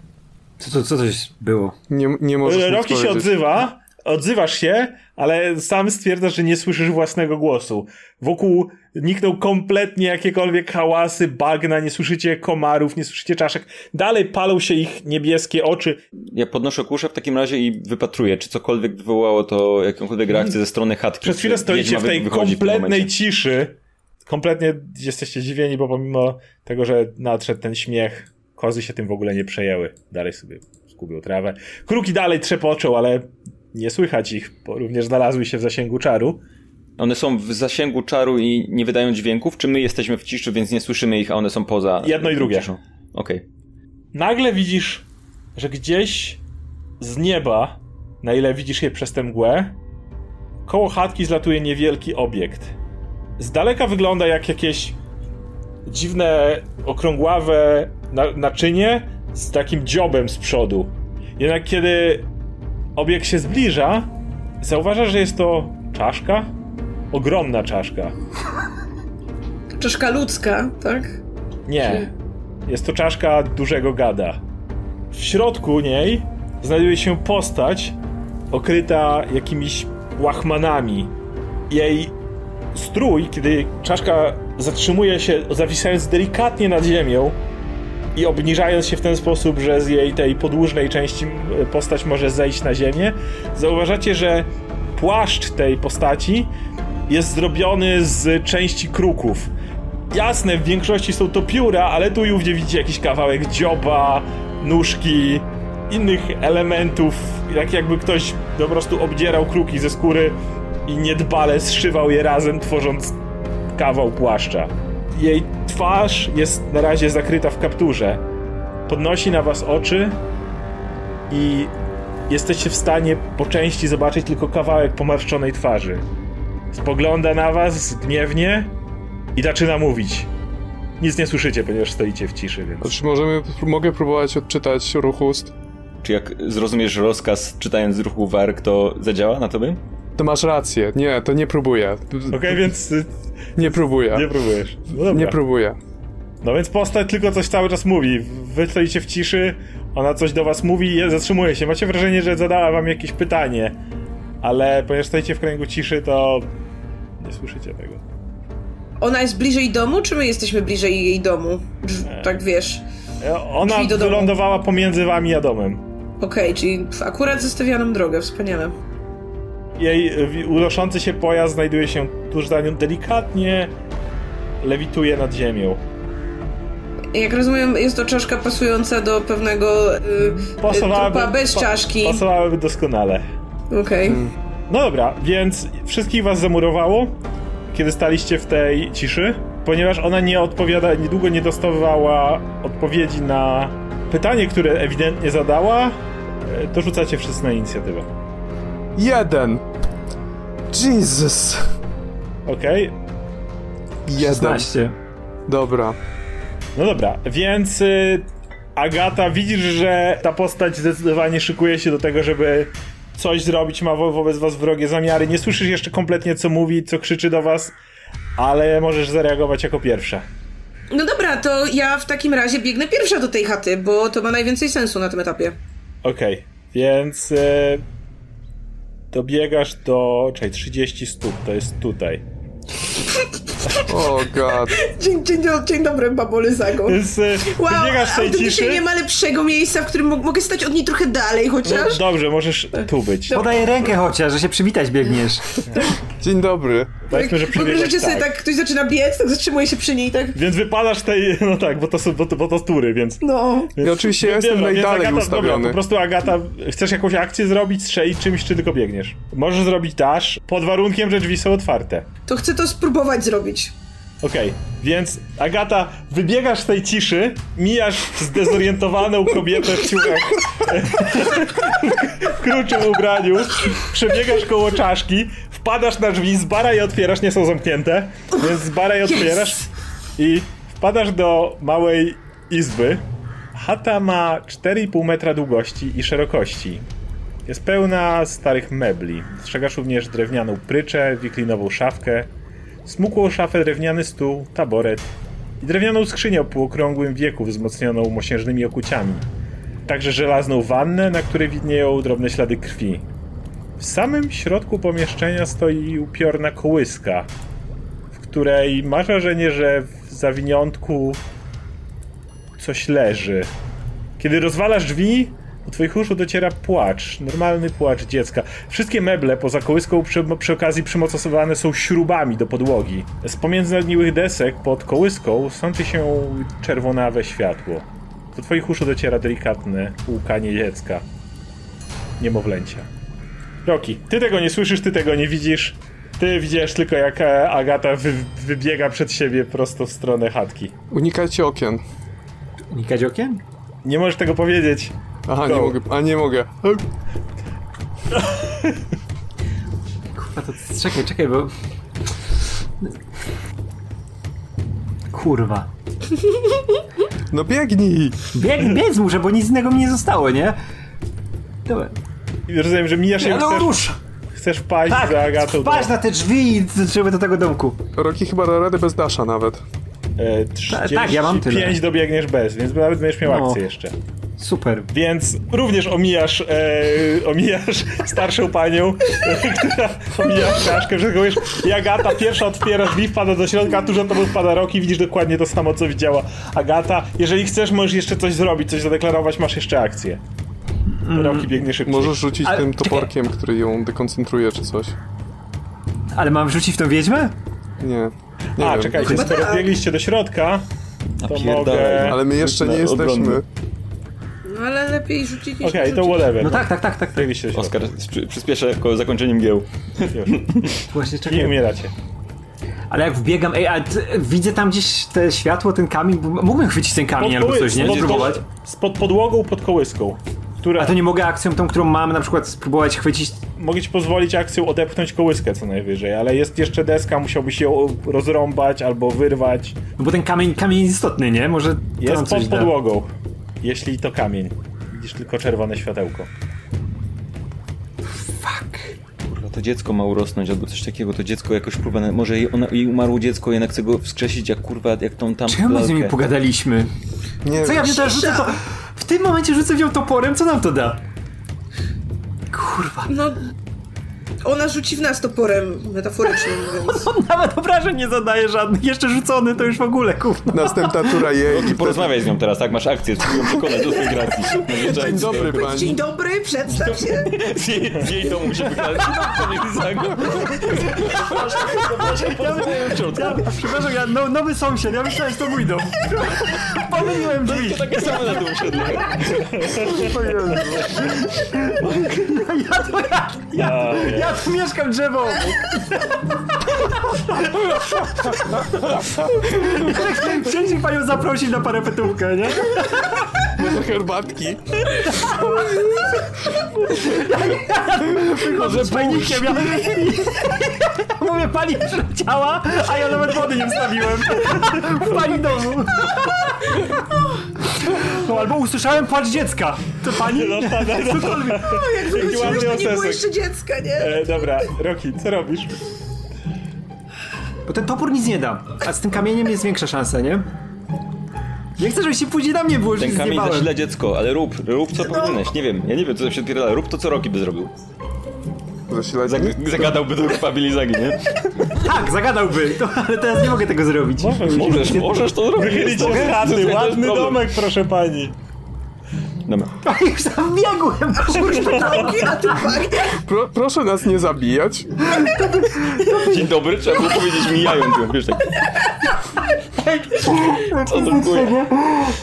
Co to, co to było? Nie, nie możesz Roki się odzywa, odzywasz się, ale sam stwierdzasz, że nie słyszysz własnego głosu. Wokół nikną kompletnie jakiekolwiek hałasy, bagna, nie słyszycie komarów, nie słyszycie czaszek. Dalej palą się ich niebieskie oczy. Ja podnoszę kuszę w takim razie i wypatruję, czy cokolwiek wywołało to jakąkolwiek reakcję ze strony chatki. Przez chwilę stoicie w tej kompletnej momencie. ciszy. Kompletnie jesteście zdziwieni, bo pomimo tego, że nadszedł ten śmiech, kozy się tym w ogóle nie przejęły. Dalej sobie skubią trawę. Kruki dalej trzepoczą, ale nie słychać ich, bo również znalazły się w zasięgu czaru. One są w zasięgu czaru i nie wydają dźwięków, czy my jesteśmy w ciszy, więc nie słyszymy ich, a one są poza Jedno i drugie. Okej. Nagle widzisz, że gdzieś z nieba, na ile widzisz je przez tę mgłę, koło chatki zlatuje niewielki obiekt. Z daleka wygląda jak jakieś dziwne, okrągławe na naczynie z takim dziobem z przodu. Jednak kiedy obiekt się zbliża, zauważasz, że jest to czaszka? Ogromna czaszka. Czaszka ludzka, tak? Nie. Jest to czaszka dużego gada. W środku niej znajduje się postać okryta jakimiś łachmanami. Jej strój, kiedy czaszka zatrzymuje się, zawisając delikatnie nad ziemią i obniżając się w ten sposób, że z jej tej podłużnej części postać może zejść na ziemię, zauważacie, że płaszcz tej postaci jest zrobiony z części kruków. Jasne, w większości są to pióra, ale tu i ówdzie widzicie jakiś kawałek dzioba, nóżki, innych elementów, jak jakby ktoś po prostu obdzierał kruki ze skóry i niedbale zszywał je razem, tworząc kawał płaszcza. Jej twarz jest na razie zakryta w kapturze. Podnosi na was oczy i jesteście w stanie po części zobaczyć tylko kawałek pomarszczonej twarzy. Spogląda na was gniewnie i zaczyna mówić. Nic nie słyszycie, ponieważ stoicie w ciszy, więc... Czy możemy, mogę próbować odczytać ruch ust? Czy jak zrozumiesz rozkaz czytając z ruchu warg, to zadziała na tobie? To masz rację. Nie, to nie próbuję. Okej, więc y, Nie próbuję. nie próbujesz. No dobra. Nie próbuję. No więc postać tylko coś cały czas mówi. Wy stoicie w ciszy, ona coś do was mówi i zatrzymuje się. Macie wrażenie, że zadała wam jakieś pytanie, ale ponieważ stoicie w kręgu ciszy, to nie słyszycie tego. Ona jest bliżej domu, czy my jesteśmy bliżej jej domu? Drz- tak wiesz. E, Ona do domu. wylądowała pomiędzy wami a domem. Okej, czyli akurat zostawianą drogę, wspaniale. Jej wi- unoszący się pojazd znajduje się tuż za nią, delikatnie lewituje nad ziemią. Jak rozumiem, jest to czaszka pasująca do pewnego y, trupa bez pa- czaszki. Pasowałyby doskonale. Okej. No dobra, więc wszystkich was zamurowało, kiedy staliście w tej ciszy, ponieważ ona nie odpowiada, niedługo nie dostawała odpowiedzi na pytanie, które ewidentnie zadała, e, to rzucacie wszyscy na inicjatywę. Jeden. Jesus. Okej? Jeden. 16. Dobra. No dobra, więc y, Agata, widzisz, że ta postać zdecydowanie szykuje się do tego, żeby coś zrobić, ma wo wobec was wrogie zamiary. Nie słyszysz jeszcze kompletnie, co mówi, co krzyczy do was, ale możesz zareagować jako pierwsza. No dobra, to ja w takim razie biegnę pierwsza do tej chaty, bo to ma najwięcej sensu na tym etapie. Okej, więc e, dobiegasz do. Czekaj, 30 stóp, to jest tutaj. O god. Dzień, dzień, dzień dobry, babole Zago. E, Wow, autentycznie ciszy. nie ma lepszego miejsca, w którym mo- mogę stać od niej trochę dalej No, chociaż. dobrze, możesz tu być. Podaję rękę chociaż, że się przywitać biegniesz. Dzień dobry. Powiedzmy, że przebiegłeś Wyobraźcie sobie tak. tak, ktoś zaczyna biec, tak zatrzymuje się przy niej, tak, Więc wypadasz tej. No tak, bo to są bo to, bo to tury, więc. no. więc Ja oczywiście więc jestem więc najdalej Agata, ustawiony. Dobra, po prostu Agata, chcesz jakąś akcję zrobić, strzelić czymś, czy tylko biegniesz? Możesz zrobić dash, pod warunkiem, że drzwi są otwarte. To chcę to spróbować zrobić. Okej, więc Agata, wybiegasz z tej ciszy, mijasz zdezorientowaną kobietę w ciuchach, w kruczym ubraniu, przebiegasz koło czaszki, wpadasz na drzwi, z bara je otwierasz, nie są zamknięte, więc z bara je otwierasz i wpadasz do małej izby. Chata ma 4,5 metra długości i szerokości. Jest pełna starych mebli. Dostrzegasz również drewnianą pryczę, wiklinową szafkę, smukłą szafę, drewniany stół, taboret i drewnianą skrzynię o półokrągłym wieku wzmocnioną mosiężnymi okuciami. Także żelazną wannę, na której widnieją drobne ślady krwi. W samym środku pomieszczenia stoi upiorna kołyska, w której masz wrażenie, że w zawiniątku coś leży. Kiedy rozwalasz drzwi, do twoich uszu dociera płacz, normalny płacz dziecka. Wszystkie meble poza kołyską przy, przy okazji przymocowane są śrubami do podłogi. Z pomiędzy nagniłych desek pod kołyską sączy się czerwonawe światło. Do twoich uszu dociera delikatne łkanie dziecka. Niemowlęcia. Roki, ty tego nie słyszysz, ty tego nie widzisz. Ty widzisz tylko jak e, Agata wy, wybiega przed siebie prosto w stronę chatki. Unikajcie okien. Unikać okien? Nie możesz tego powiedzieć. Aha, nie Go. mogę. A nie mogę. Kurwa, to czekaj, czekaj, bo... Kurwa. No biegnij! Bieg, biec muszę, bo nic innego mi nie zostało, nie? Dobra. I rozumiem, że mijasz Ja no chcesz, rusz! chcesz wpaść Tak, za Agatą do... na te drzwi i żeby do tego domku. Roki chyba da radę bez dasza nawet. E, tak, ja mam tyle. 35 dobiegniesz bez, więc nawet będziesz miał No. akcję jeszcze. Super. Więc również omijasz, e, omijasz starszą panią, która omija czaszkę, wszystko wiesz. I Agata pierwsza otwiera drzwi, wpada do środka, a tuż za tobą wpada Roki, widzisz dokładnie to samo, co widziała Agata. Jeżeli chcesz, możesz jeszcze coś zrobić, coś zadeklarować, masz jeszcze akcję. Roki biegnie szybciej. Możesz rzucić Ale tym czekaj. toporkiem, który ją dekoncentruje czy coś. Ale mam wrzucić w tą wiedźmę? Nie. Nie A, wiem. czekajcie, skoro biegliście do środka, to mogę... Ale my jeszcze nie jesteśmy. No ale lepiej rzucić niż Okej, nie to whatever. No tak, tak, tak, tak. tak. Środka. Oskar przy- przyspieszę zakończeniem gieł. Już. Właśnie Nie czekaj. umieracie. Ale jak wbiegam, ej, a ty, widzę tam gdzieś te światło, ten kamień, bo mógłbym chwycić ten kamień albo coś, nie? spod- Spróbować. Spod podłogą, pod kołyską. Która... A to nie mogę akcją tą, którą mam, na przykład spróbować chwycić. Mogę ci pozwolić akcją odepchnąć kołyskę co najwyżej, ale jest jeszcze deska, musiałbyś ją rozrąbać albo wyrwać. No bo ten kamień, kamień jest istotny, nie? Może Jest pod da. Jeśli to kamień. Widzisz tylko czerwone światełko. Kurwa, to dziecko ma urosnąć albo coś takiego, to dziecko jakoś kurwa, na- może jej, ona, jej umarło dziecko, jednak chce go wskrzesić jak kurwa, jak tą tam Czemu my z nimi lalkę. pogadaliśmy? Nie Co ja wiem. teraz rzucę to... W tym momencie rzucę w nią toporem, co nam to da? Kurwa. No, ona rzuci w nas toporem, metaforycznie mówiąc. On nawet obrażeń nie zadaje żadnych, jeszcze rzucony to już w ogóle, kurwa. Następna tura jej. Roki, porozmawiaj z nią teraz, tak? Masz akcję, spróbuj ją przekonać do swojej racji. No, Dzień dobry Dzień pani. dobry, przedstaw się. Z jej, z jej domu się. Ja, przepraszam, ja, no, nowy sąsiad, ja myślałem, że to mój dom. Pomyliłem drzwi. Takie same na dół siedle. Ja to, ja, ja, ja tu mieszkam drzewo obok. Chcieliśmy panią zaprosić na parapetówkę, nie? Herbatki. Może z panikiem, ja... Mówię, pani przyleciała, a ja nawet wody nie wstawiłem. W pani domu. No, albo usłyszałem płacz dziecka. To pani? No, tak, no, no. Cokolwiek. Jaki Wróciłeś, ładny to nie było jeszcze dziecka, nie? E, dobra, Roki, co robisz? Bo ten topór nic nie da, a z tym kamieniem jest większa szansa, nie? Nie chcę, żebyś się później na mnie było, że Ten kamień zjebałem. zasila dziecko, ale rób, rób co powinieneś. Nie wiem, ja nie wiem, co tam się odpierdala. Rób to, co Roki by zrobił. Zasilać Zag zagadałby do Pabilizagi, nie? Tak, zagadałby, to, ale teraz nie mogę tego zrobić. Możesz, możesz to zrobić. Wychylić ładny problem. domek, proszę pani. Dobra. A już tam biegłem, kurwa. Roki, a ty pachnie. Pro, proszę nas nie zabijać. Dzień dobry, trzeba było powiedzieć mijając ją, wiesz tak. Co to kuje?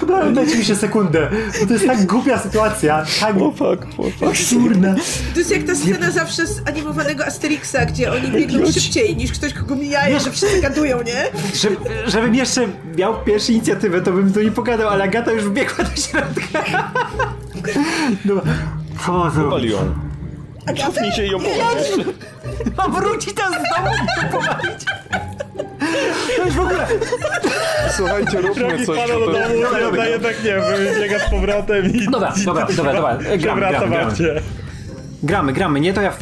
Daj- Dajcie mi się sekundę, bo to jest tak głupia sytuacja, tak o fuck. absurdna. To jest jak ta scena zawsze z animowanego Asterixa, gdzie oni biegną szybciej niż ktoś, kogo mijają, że wszyscy gadują, nie? Żeby, żebym jeszcze miał pierwszą inicjatywę, to bym tu nie pogadał, ale Agata już wbiegła do środka. Dobra. Co? Pali ją. Cofnij się i ją powiedz. Mam wrócić tam z domu i. To już w ogóle... Słuchajcie, róbmy Roki coś. do domu, dobra, jedna jednak nie, biega z powrotem i... Dobra, dobra, dobra, dobra. Gramy, Przewraca gramy, gramy. babcię. Gramy, gramy, nie? To ja...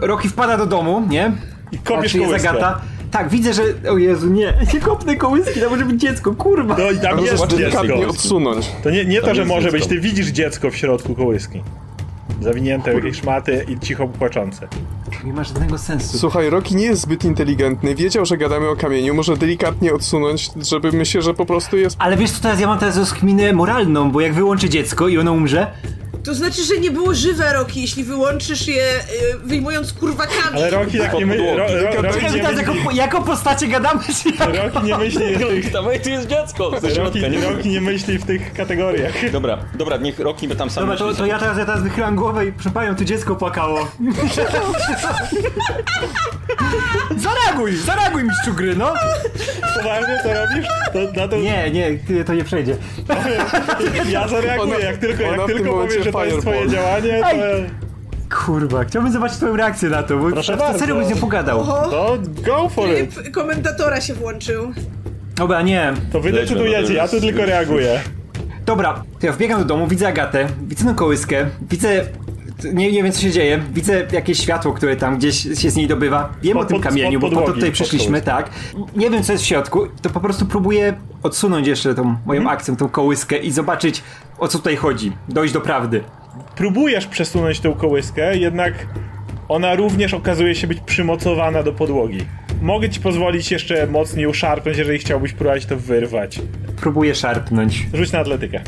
Roki wpada do domu, nie? I kopiesz Patrzy, jest kołyskę. Agata. Tak, widzę, że... O Jezu, nie. Nie kopnę kołyski, to może być dziecko, kurwa. No i tam Ale jest dziecko. delikatnie odsunąć. To nie, nie to, że może być, ty widzisz dziecko w środku kołyski. Zawinięte w jakieś szmaty i cicho płaczące. Nie ma żadnego sensu. Słuchaj, Rocky nie jest zbyt inteligentny. Wiedział, że gadamy o kamieniu. Może delikatnie odsunąć, żeby myśleć, że po prostu jest... Ale wiesz co, teraz ja mam teraz rozkminę moralną, bo jak wyłączę dziecko i ono umrze, To znaczy, że nie było żywe Roki, jeśli wyłączysz je y, wyjmując kurwakami. Ale Roki tak nie, my, ro, ro, Roki nie teraz jako, myśli, jako postacie gadamy, czy jak? Roki nie myśli w tych... Dawaj, tu jest dziecko! Roki, Roki nie myśli w tych kategoriach. Dobra, dobra, niech Roki tam sam Dobra, to, myśli. to ja teraz, ja teraz wychylam głowę i proszę panią, tu dziecko płakało. zareaguj, zareaguj mistrzu gry, no! Poważnie to robisz? To, na to, Nie, nie, to nie przejdzie. ja zareaguję, jak tylko, jak tylko powiesz, że to jest twoje działanie, to... Kurwa, chciałbym zobaczyć twoją reakcję na to, bo Proszę ja serio byś nie pogadał. Oho, To go for it. tryb komentatora się włączył. Dobra, nie. To wy decydujecie, to ja tu tylko reaguję. Dobra, to ja wbiegam do domu, widzę Agatę, widzę tą kołyskę, widzę... Nie, nie wiem co się dzieje, widzę jakieś światło, które tam gdzieś się z niej dobywa. Wiem o tym pod- kamieniu, spod bo po to tutaj pod przyszliśmy, tak. Nie wiem co jest w środku, to po prostu próbuję odsunąć jeszcze tą moją Mhm. akcją, tą kołyskę i zobaczyć o co tutaj chodzi. Dojść do prawdy. Próbujesz przesunąć tą kołyskę, jednak ona również okazuje się być przymocowana do podłogi. Mogę ci pozwolić jeszcze mocniej uszarpnąć, jeżeli chciałbyś próbować to wyrwać. Próbuję szarpnąć. Rzuć na atletykę.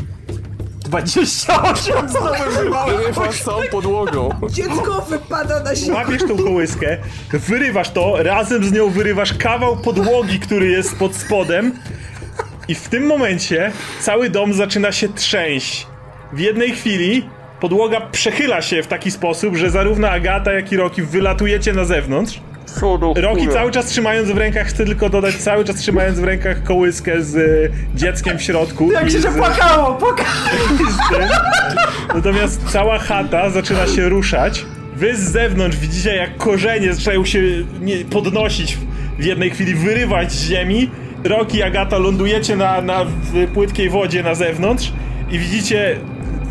28 znowu wyrwałem. Wyrywasz całą podłogą. Dziecko wypada na ziemię. Łapiesz tą kołyskę, wyrywasz to, razem z nią wyrywasz kawał podłogi, który jest pod spodem i w tym momencie cały dom zaczyna się trzęść. W jednej chwili podłoga przechyla się w taki sposób, że zarówno Agata, jak i Roki wylatujecie na zewnątrz. Roki cały czas trzymając w rękach, chcę tylko dodać, cały czas trzymając w rękach kołyskę z y, dzieckiem w środku. Jak się z, że płakało, płakało. Natomiast cała chata zaczyna się ruszać. Wy z zewnątrz widzicie, jak korzenie zaczynają się nie, podnosić w jednej chwili, wyrywać z ziemi. Roki i Agata lądujecie na, na w płytkiej wodzie na zewnątrz i widzicie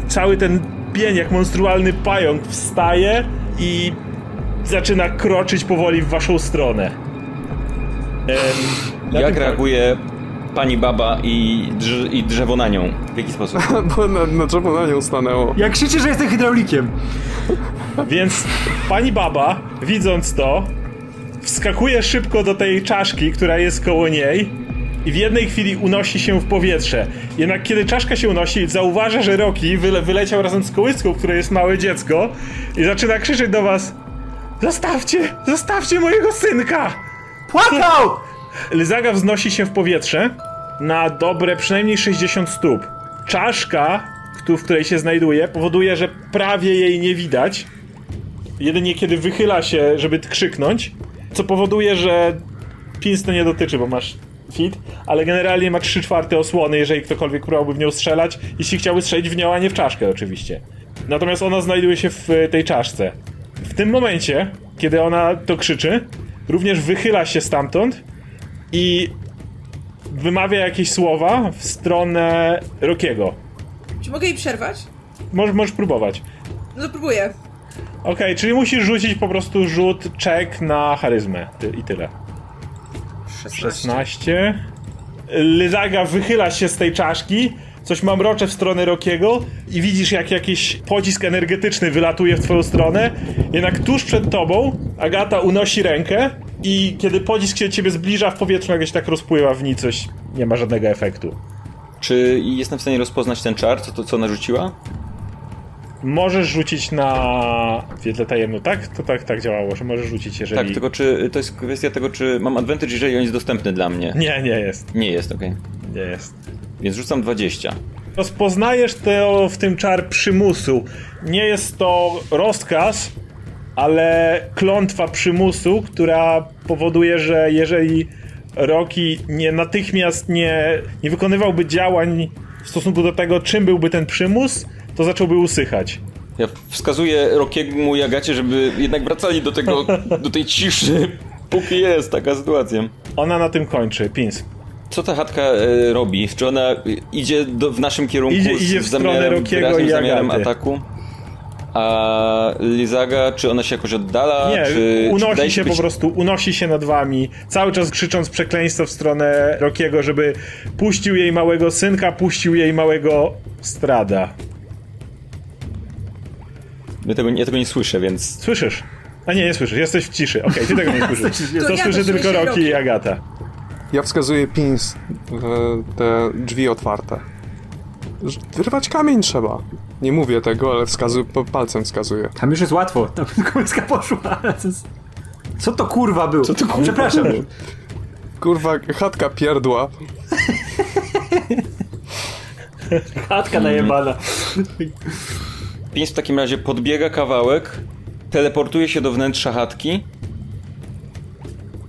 cały ten pień, jak monstrualny pająk wstaje i zaczyna kroczyć powoli w waszą stronę. Na Jak tym- reaguje pani baba i, drz i drzewo na nią? W jaki sposób? Bo na, na drzewo na nią stanęło. Jak krzyczy, że jestem hydraulikiem. Więc pani baba, widząc to, wskakuje szybko do tej czaszki, która jest koło niej i w jednej chwili unosi się w powietrze. Jednak kiedy czaszka się unosi, zauważa, że Roki wyle wyleciał razem z kołyską, w której jest małe dziecko i zaczyna krzyczeć do was Zostawcie! Zostawcie mojego synka! Płakał! Lyzaga wznosi się w powietrze na dobre przynajmniej 60 stóp. Czaszka, w której się znajduje, powoduje, że prawie jej nie widać. Jedynie kiedy wychyla się, żeby krzyknąć, co powoduje, że pins to nie dotyczy, bo masz fit, ale generalnie ma 3 czwarte osłony, jeżeli ktokolwiek próbowałby w nią strzelać, jeśli chciałby strzelić w nią, a nie w czaszkę oczywiście. Natomiast ona znajduje się w e, tej czaszce. W tym momencie, kiedy ona to krzyczy, również wychyla się stamtąd i wymawia jakieś słowa w stronę Rokiego. Czy mogę jej przerwać? Możesz, możesz próbować. No to próbuję. Okej, czyli musisz rzucić po prostu rzut check na charyzmę Ty, i tyle. 16. Lyzaga wychyla się z tej czaszki, coś mamrocze w stronę Rokiego i widzisz jak jakiś pocisk energetyczny wylatuje w twoją stronę. Jednak tuż przed tobą Agata unosi rękę i kiedy pocisk się do ciebie zbliża w powietrzu nagle tak rozpływa w nicość. Nie ma żadnego efektu. Czy jestem w stanie rozpoznać ten czar, co, to, co narzuciła? Możesz rzucić na wiedzę tajemną, tak? To tak, tak działało, że możesz rzucić, jeżeli... Tak, tylko czy to jest kwestia tego, czy mam advantage, jeżeli on jest dostępny dla mnie? Nie, nie jest. Nie jest, okej. Nie jest. Więc rzucam 20. Rozpoznajesz to w tym czar przymusu. Nie jest to rozkaz, ale klątwa przymusu, która powoduje, że jeżeli Rocky nie natychmiast nie, nie wykonywałby działań w stosunku do tego, czym byłby ten przymus, to zacząłby usychać. Ja wskazuję Rokiemu i Agacie, żeby jednak wracali do tego, do tej ciszy, póki jest taka sytuacja. Ona na tym kończy, Pins. Co ta chatka e, robi? Czy ona e, idzie do, w naszym kierunku Idzie- z, idzie w stronę wyraźnym i zamiarem Agaty. ataku? A Lizaga, czy ona się jakoś oddala? Nie, czy, czy unosi wydaje się być... po prostu, unosi się nad wami, cały czas krzycząc przekleństwo w stronę Rokiego, żeby puścił jej małego synka, puścił jej małego strada. Ja tego, ja tego nie słyszę, więc... Słyszysz? A nie, nie słyszysz, jesteś w ciszy. Okej, ty tego nie słyszysz. To To ja słyszy tylko Roki i. Agata. Ja wskazuję pins w te drzwi otwarte. Wyrwać kamień trzeba. Nie mówię tego, ale wskazuję, palcem wskazuję. Tam już jest łatwo, tam kołyska poszła. Co to kurwa było? Co to kurwa Przepraszam. Kurwa, chatka pierdła. Chatka najebana. Pięć w takim razie podbiega kawałek, teleportuje się do wnętrza chatki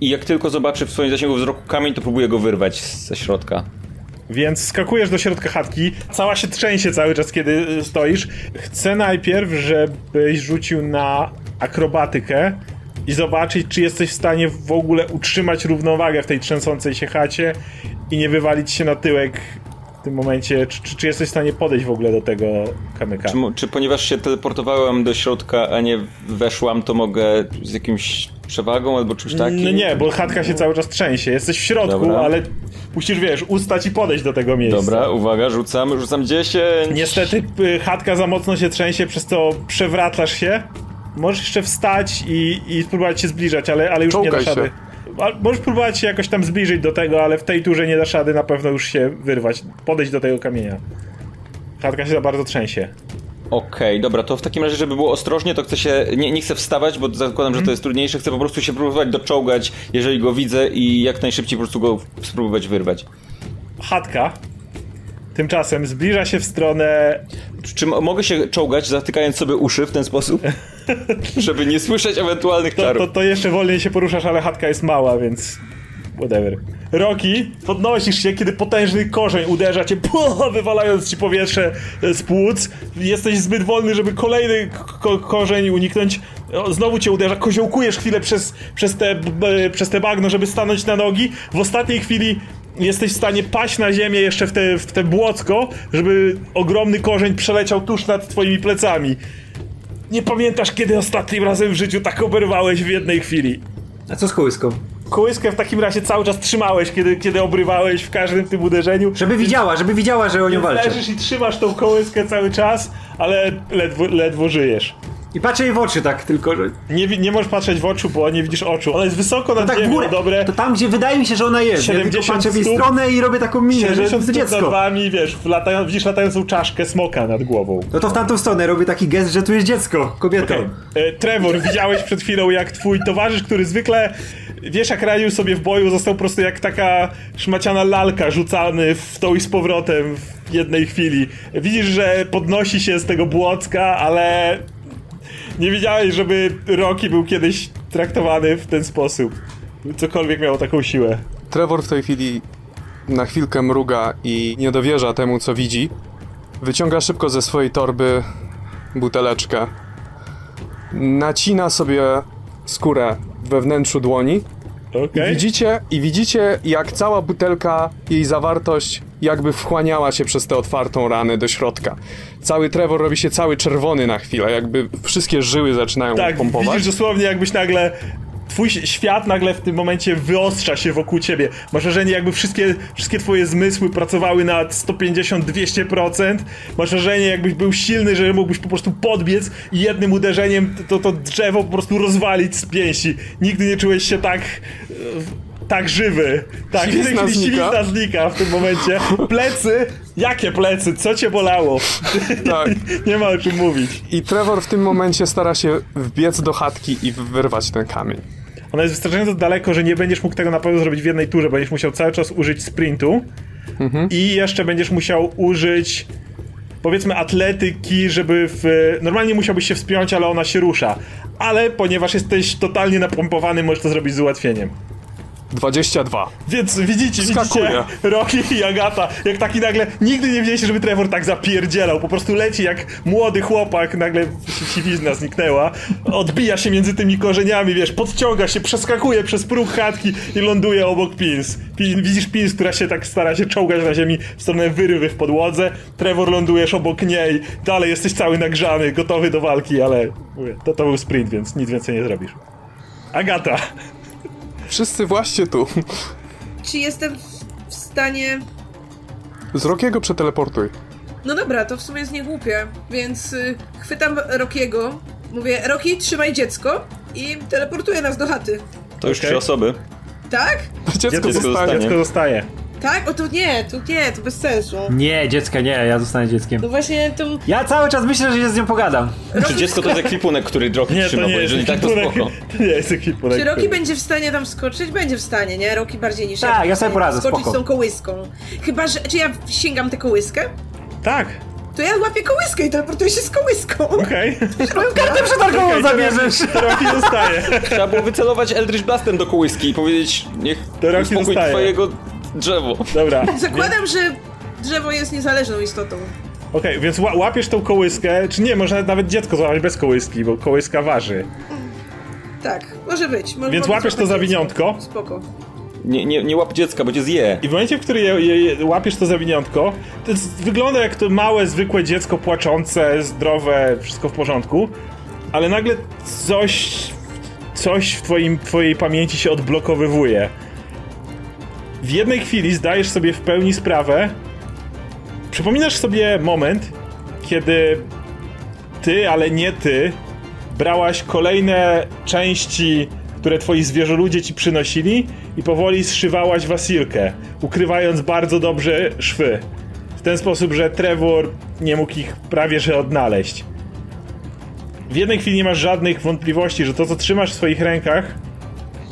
i jak tylko zobaczy w swoim zasięgu wzroku kamień, to próbuje go wyrwać ze środka. Więc skakujesz do środka chatki, cała się trzęsie cały czas, kiedy y, stoisz. Chcę najpierw, żebyś rzucił na akrobatykę i zobaczyć, czy jesteś w stanie w ogóle utrzymać równowagę w tej trzęsącej się chacie i nie wywalić się na tyłek w tym momencie. Czy, czy, czy jesteś w stanie podejść w ogóle do tego kamyka? Czy, czy ponieważ się teleportowałem do środka, a nie weszłam, to mogę z jakimś przewagą albo czymś takim? No nie, bo chatka się cały czas trzęsie. Jesteś w środku, Dobra. ale musisz, wiesz, ustać i podejść do tego miejsca. Dobra, uwaga, rzucam, rzucam 10. Niestety y, chatka za mocno się trzęsie, przez to przewracasz się. Możesz jeszcze wstać i, i spróbować się zbliżać, ale, ale już nie Czołgaj dasz się. rady. A Możesz próbować się jakoś tam zbliżyć do tego, ale w tej turze nie dasz rady na pewno już się wyrwać. Podejść do tego kamienia. Chatka się za bardzo trzęsie. Okej, dobra, to w takim razie, żeby było ostrożnie, to chcę się. Nie, nie chcę wstawać, bo zakładam, że to jest trudniejsze. Chcę po prostu się próbować doczołgać, jeżeli go widzę, i jak najszybciej po prostu go spróbować wyrwać. Chatka tymczasem zbliża się w stronę Czy, czy mo- mogę się czołgać, zatykając sobie uszy w ten sposób? żeby nie słyszeć ewentualnych To, czarów. to, to jeszcze wolniej się poruszasz, ale chatka jest mała, więc. Whatever. Roki, podnosisz się, kiedy potężny korzeń uderza cię, puh, wywalając ci powietrze z płuc. Jesteś zbyt wolny, żeby kolejny ko korzeń uniknąć. Znowu cię uderza, koziołkujesz chwilę przez, przez, te, przez te bagno, żeby stanąć na nogi. W ostatniej chwili jesteś w stanie paść na ziemię jeszcze w te, w te błocko, żeby ogromny korzeń przeleciał tuż nad twoimi plecami. Nie pamiętasz, kiedy ostatnim razem w życiu tak oberwałeś w jednej chwili. A co z kołyską? Kołyskę w takim razie cały czas trzymałeś, kiedy, kiedy obrywałeś w każdym tym uderzeniu. Żeby widziała, żeby widziała, że o nią walczę. Leżysz i trzymasz tą kołyskę cały czas, ale ledwo, ledwo żyjesz. I patrzę jej w oczy tak tylko, że... Nie, nie możesz patrzeć w oczu, bo nie widzisz oczu. Ona jest wysoko nad Tak w ziemią, górę, dobre. to tam, gdzie wydaje mi się, że ona jest. Ja tylko 70 patrzę w jej stronę i robię taką minę, że 70 to stóp nad dziecko. wami, wiesz, latają, widzisz latającą czaszkę smoka nad głową. No to w tamtą stronę robię taki gest, że tu jest dziecko, kobieto. Okej. E, Trevor, widziałeś przed chwilą, jak twój towarzysz, który zwykle, wiesz, jak radził sobie w boju, został po prostu jak taka szmaciana lalka, rzucany w tą i z powrotem w jednej chwili. Widzisz, że podnosi się z tego błocka, ale nie widziałeś, żeby Rocky był kiedyś traktowany w ten sposób. Cokolwiek miało taką siłę. Trevor w tej chwili na chwilkę mruga i nie dowierza temu, co widzi. Wyciąga szybko ze swojej torby buteleczkę. Nacina sobie skórę we wnętrzu dłoni. Okej? I widzicie, I widzicie, jak cała butelka, jej zawartość jakby wchłaniała się przez tę otwartą ranę do środka. Cały Trevor robi się cały czerwony na chwilę, jakby wszystkie żyły zaczynają Tak, pompować. widzisz dosłownie jakbyś nagle twój świat nagle w tym momencie wyostrza się wokół ciebie. Masz wrażenie, jakby wszystkie, wszystkie twoje zmysły pracowały na 150-200%. Masz wrażenie, jakbyś był silny, że mógłbyś po prostu podbiec i jednym uderzeniem to, to drzewo po prostu rozwalić z pięści. Nigdy nie czułeś się tak... Tak żywy. Tak, Siwizna znika. znika w tym momencie. Plecy? Jakie plecy? Co cię bolało? Tak. Nie ma o czym mówić. I Trevor w tym momencie stara się wbiec do chatki i wyrwać ten kamień. Ona jest wystarczająco daleko, że nie będziesz mógł tego na pewno zrobić w jednej turze. Będziesz musiał cały czas użyć sprintu i jeszcze będziesz musiał użyć powiedzmy atletyki, żeby w... Normalnie musiałbyś się wspiąć, ale ona się rusza. Ale ponieważ jesteś totalnie napompowany, możesz to zrobić z ułatwieniem. 22. Więc widzicie, Skakuje. widzicie Rocky i Agata, jak taki nagle, nigdy nie widzieliście, żeby Trevor tak zapierdzielał, po prostu leci jak młody chłopak, nagle siwizna zniknęła, odbija się między tymi korzeniami, wiesz, podciąga się, przeskakuje przez próg chatki i ląduje obok Pins. Pin, widzisz Pins, która się tak stara się czołgać na ziemi w stronę wyrywy w podłodze, Trevor lądujesz obok niej, dalej jesteś cały nagrzany, gotowy do walki, ale mówię, to, to był sprint, więc nic więcej nie zrobisz. Agata. Wszyscy właśnie tu. Czy jestem w stanie... Z Rokiego przeteleportuj. No dobra, to w sumie jest niegłupie, więc y, chwytam Rokiego, mówię, Roki, trzymaj dziecko i teleportuję nas do chaty. To już Okej. trzy osoby. Tak? Dziecko Dziecko zostanie. zostanie. Dziecko zostaje. Tak? O to nie, to nie, to bez sensu. Nie, dziecka nie, ja zostanę dzieckiem. No właśnie to... Ja cały czas myślę, że się z nią pogadam. Czy dziecko to jest ekwipunek, który Drogi Nie, trzyma, to nie bo jeżeli tak, to spoko. To nie jest ekwipunek. Czy Roki który- będzie w stanie tam skoczyć? Będzie w stanie, nie? Roki bardziej niż Tak, ja. ja sobie poradzę, Skoczyć spoko. z tą kołyską. Chyba, że... Czy ja sięgam tę kołyskę? Tak, To ja łapię kołyskę i teleportuję się z kołyską. okej. Moją kartę przetargową to zabierzesz! Rocky- To Rocky zostaje. Trzeba było wycelować Eldritch Blastem do kołyski i powiedzieć, niech To Rocky zostaje. twojego drzewo. Dobra. Zakładam, że drzewo jest niezależną istotą. Okej, więc ła- łapiesz tą kołyskę, czy nie, można nawet dziecko złapać bez kołyski, bo kołyska waży. Tak, może być. Może Więc łapiesz to zawiniątko. Spoko. Nie, nie, nie łap dziecka, bo cię zje. I w momencie, w którym je, je, je, łapiesz to zawiniątko, to jest, wygląda jak to małe, zwykłe dziecko płaczące, zdrowe, wszystko w porządku, ale nagle coś, coś w twoim, twojej pamięci się odblokowywuje. W jednej chwili zdajesz sobie w pełni sprawę, przypominasz sobie moment, kiedy ty, ale nie ty, brałaś kolejne części, które twoi zwierzoludzie ci przynosili i powoli zszywałaś wasilkę, ukrywając bardzo dobrze szwy. W ten sposób, że Trevor nie mógł ich prawie że odnaleźć. W jednej chwili nie masz żadnych wątpliwości, że to, co trzymasz w swoich rękach,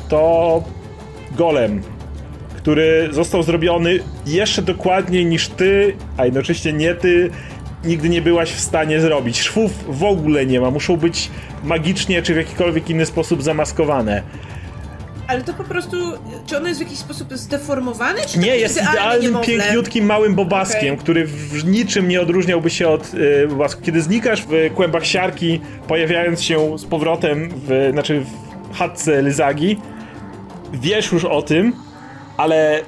to golem, który został zrobiony jeszcze dokładniej niż ty, a jednocześnie nie ty, nigdy nie byłaś w stanie zrobić. Szwów w ogóle nie ma, muszą być magicznie czy w jakikolwiek inny sposób zamaskowane. Ale to po prostu, czy ono jest w jakiś sposób zdeformowane, czy Nie, jest idealny idealnym, niemowlę? piękniutkim, małym bobaskiem, Okej. który w niczym nie odróżniałby się od y, bobasku. Kiedy znikasz w kłębach siarki, pojawiając się z powrotem w, znaczy w chatce Lyzagi, wiesz już o tym, ale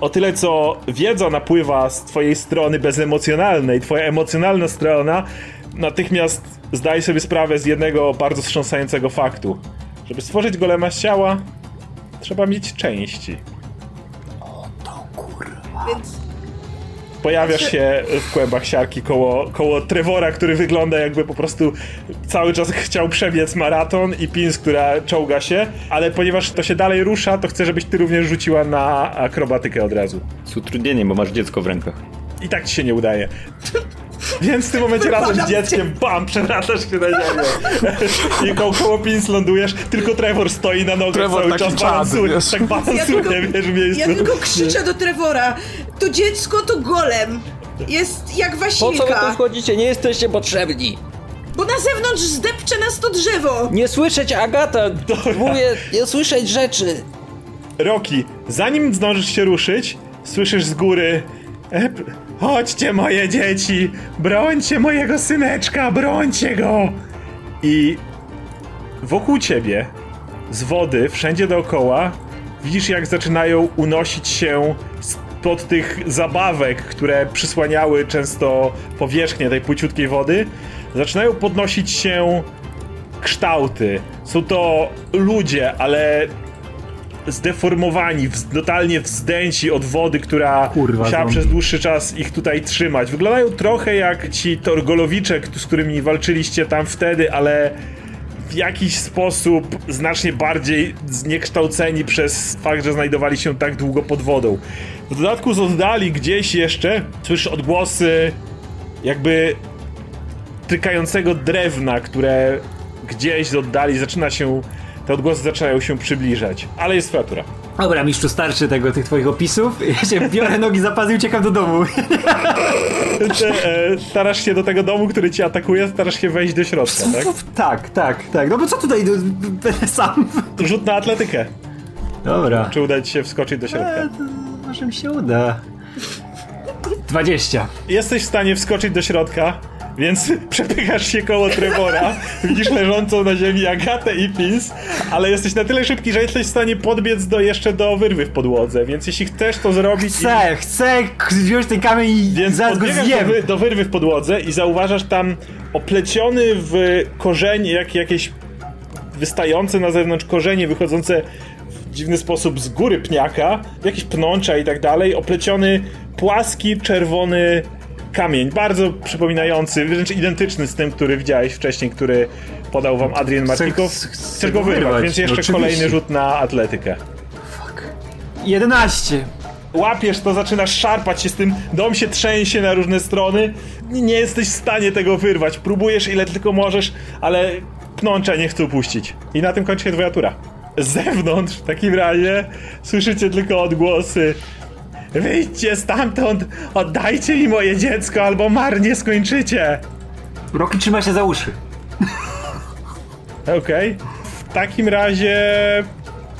o tyle co wiedza napływa z twojej strony bezemocjonalnej, twoja emocjonalna strona natychmiast zdaje sobie sprawę z jednego bardzo wstrząsającego faktu. Żeby stworzyć golema z ciała, trzeba mieć części. Więc Pojawiasz Znaczy- się w kłębach siarki koło, koło Trevora, który wygląda jakby po prostu cały czas chciał przebiec maraton i Pins, która czołga się, ale ponieważ to się dalej rusza, to chcę, żebyś ty również rzuciła na akrobatykę od razu. Z utrudnieniem, bo masz dziecko w rękach. I tak ci się nie udaje. Więc w tym momencie razem z dzieckiem, bam, przewracasz się na ziemię. I koło, koło Pins lądujesz, tylko Trevor stoi na nogach Trevor cały czas, czad, balansuje, wiesz. tak balansuje, Ja tylko- wiesz, w miejscu. ja tylko krzyczę do Trevora, to dziecko to golem. Jest jak wasilka, wchodzicie? Nie jesteście potrzebni. bo na zewnątrz zdepcze nas to drzewo. Nie słyszeć, Agata! Mówię, nie słyszeć rzeczy. Roki, zanim zdążysz się ruszyć, słyszysz z góry e, Chodźcie moje dzieci, brońcie mojego syneczka, brońcie go! I wokół ciebie, z wody, wszędzie dookoła, widzisz jak zaczynają unosić się spod tych zabawek, które przysłaniały często powierzchnię tej płyciutkiej wody, zaczynają podnosić się kształty. Są to ludzie, ale zdeformowani, wz- totalnie wzdęci od wody, która Kurwa, musiała zombie. przez dłuższy czas ich tutaj trzymać. Wyglądają trochę jak ci torgolowicze, z którymi walczyliście tam wtedy, ale w jakiś sposób znacznie bardziej zniekształceni przez fakt, że znajdowali się tak długo pod wodą. W dodatku z oddali gdzieś jeszcze słyszysz odgłosy jakby tykającego drewna, które gdzieś z oddali zaczyna się, te odgłosy zaczynają się przybliżać. Ale jest fratura. Dobra, mistrzu, starczy tego, tych twoich opisów. Ja się biorę nogi za pas i uciekam do domu. Ty, e, starasz się do tego domu, który ci atakuje, starasz się wejść do środka, tak? tak, tak, tak. No bo co tutaj, no, będę sam. Rzut na atletykę. Dobra. Czy uda ci się wskoczyć do środka? E, to Może mi się uda. 20. Jesteś w stanie wskoczyć do środka, więc przepychasz się koło Trevora, widzisz leżącą na ziemi Agatę i Pins, ale jesteś na tyle szybki, że jesteś w stanie podbiec do, jeszcze do wyrwy w podłodze, więc jeśli chcesz to zrobić... Chcę, chcę k- wziąć ten kamień i Więc zaraz go zjem. do, do wyrwy w podłodze i zauważasz tam opleciony w korzenie, jak jakieś wystające na zewnątrz korzenie wychodzące w dziwny sposób z góry pniaka, jakieś pnącza i tak dalej, opleciony płaski, czerwony kamień, bardzo przypominający, wręcz identyczny z tym, który widziałeś wcześniej, który podał wam Adrian Martikow. Chcesz go wyrwać, wyrwać, więc jeszcze oczywiście. kolejny rzut na atletykę. 11. łapiesz to, zaczynasz szarpać się z tym, dom się trzęsie na różne strony, nie jesteś w stanie tego wyrwać, próbujesz ile tylko możesz, ale pnącza nie chcą puścić. I na tym kończy się twoja tura. Z zewnątrz w takim razie słyszycie tylko odgłosy Wyjdźcie stamtąd, oddajcie mi moje dziecko, albo marnie skończycie. Roki trzyma się za uszy. Okej. W takim razie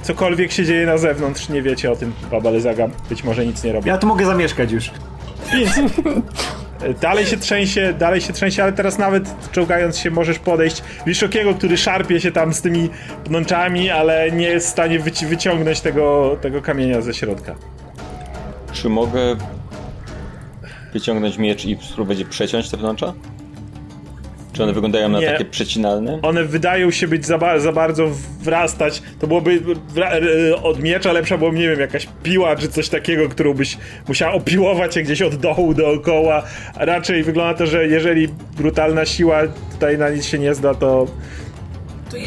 cokolwiek się dzieje na zewnątrz, nie wiecie o tym, Baba Lezaga być może nic nie robi. Ja tu mogę zamieszkać już. Dalej się trzęsie, dalej się trzęsie, ale teraz nawet czołgając się możesz podejść. Widzisz Okiego, który szarpie się tam z tymi pnączami, ale nie jest w stanie wyci- wyciągnąć tego, tego kamienia ze środka. Czy mogę wyciągnąć miecz i spróbować przeciąć te pnącza? Czy one wyglądają na Nie. takie przecinalne? One wydają się być za, ba- za bardzo wrastać. To byłoby e, od miecza lepsza byłoby, nie wiem, jakaś piła czy coś takiego, którą byś musiał opiłować je gdzieś od dołu dookoła. Raczej wygląda to, że jeżeli brutalna siła tutaj na nic się nie zda, to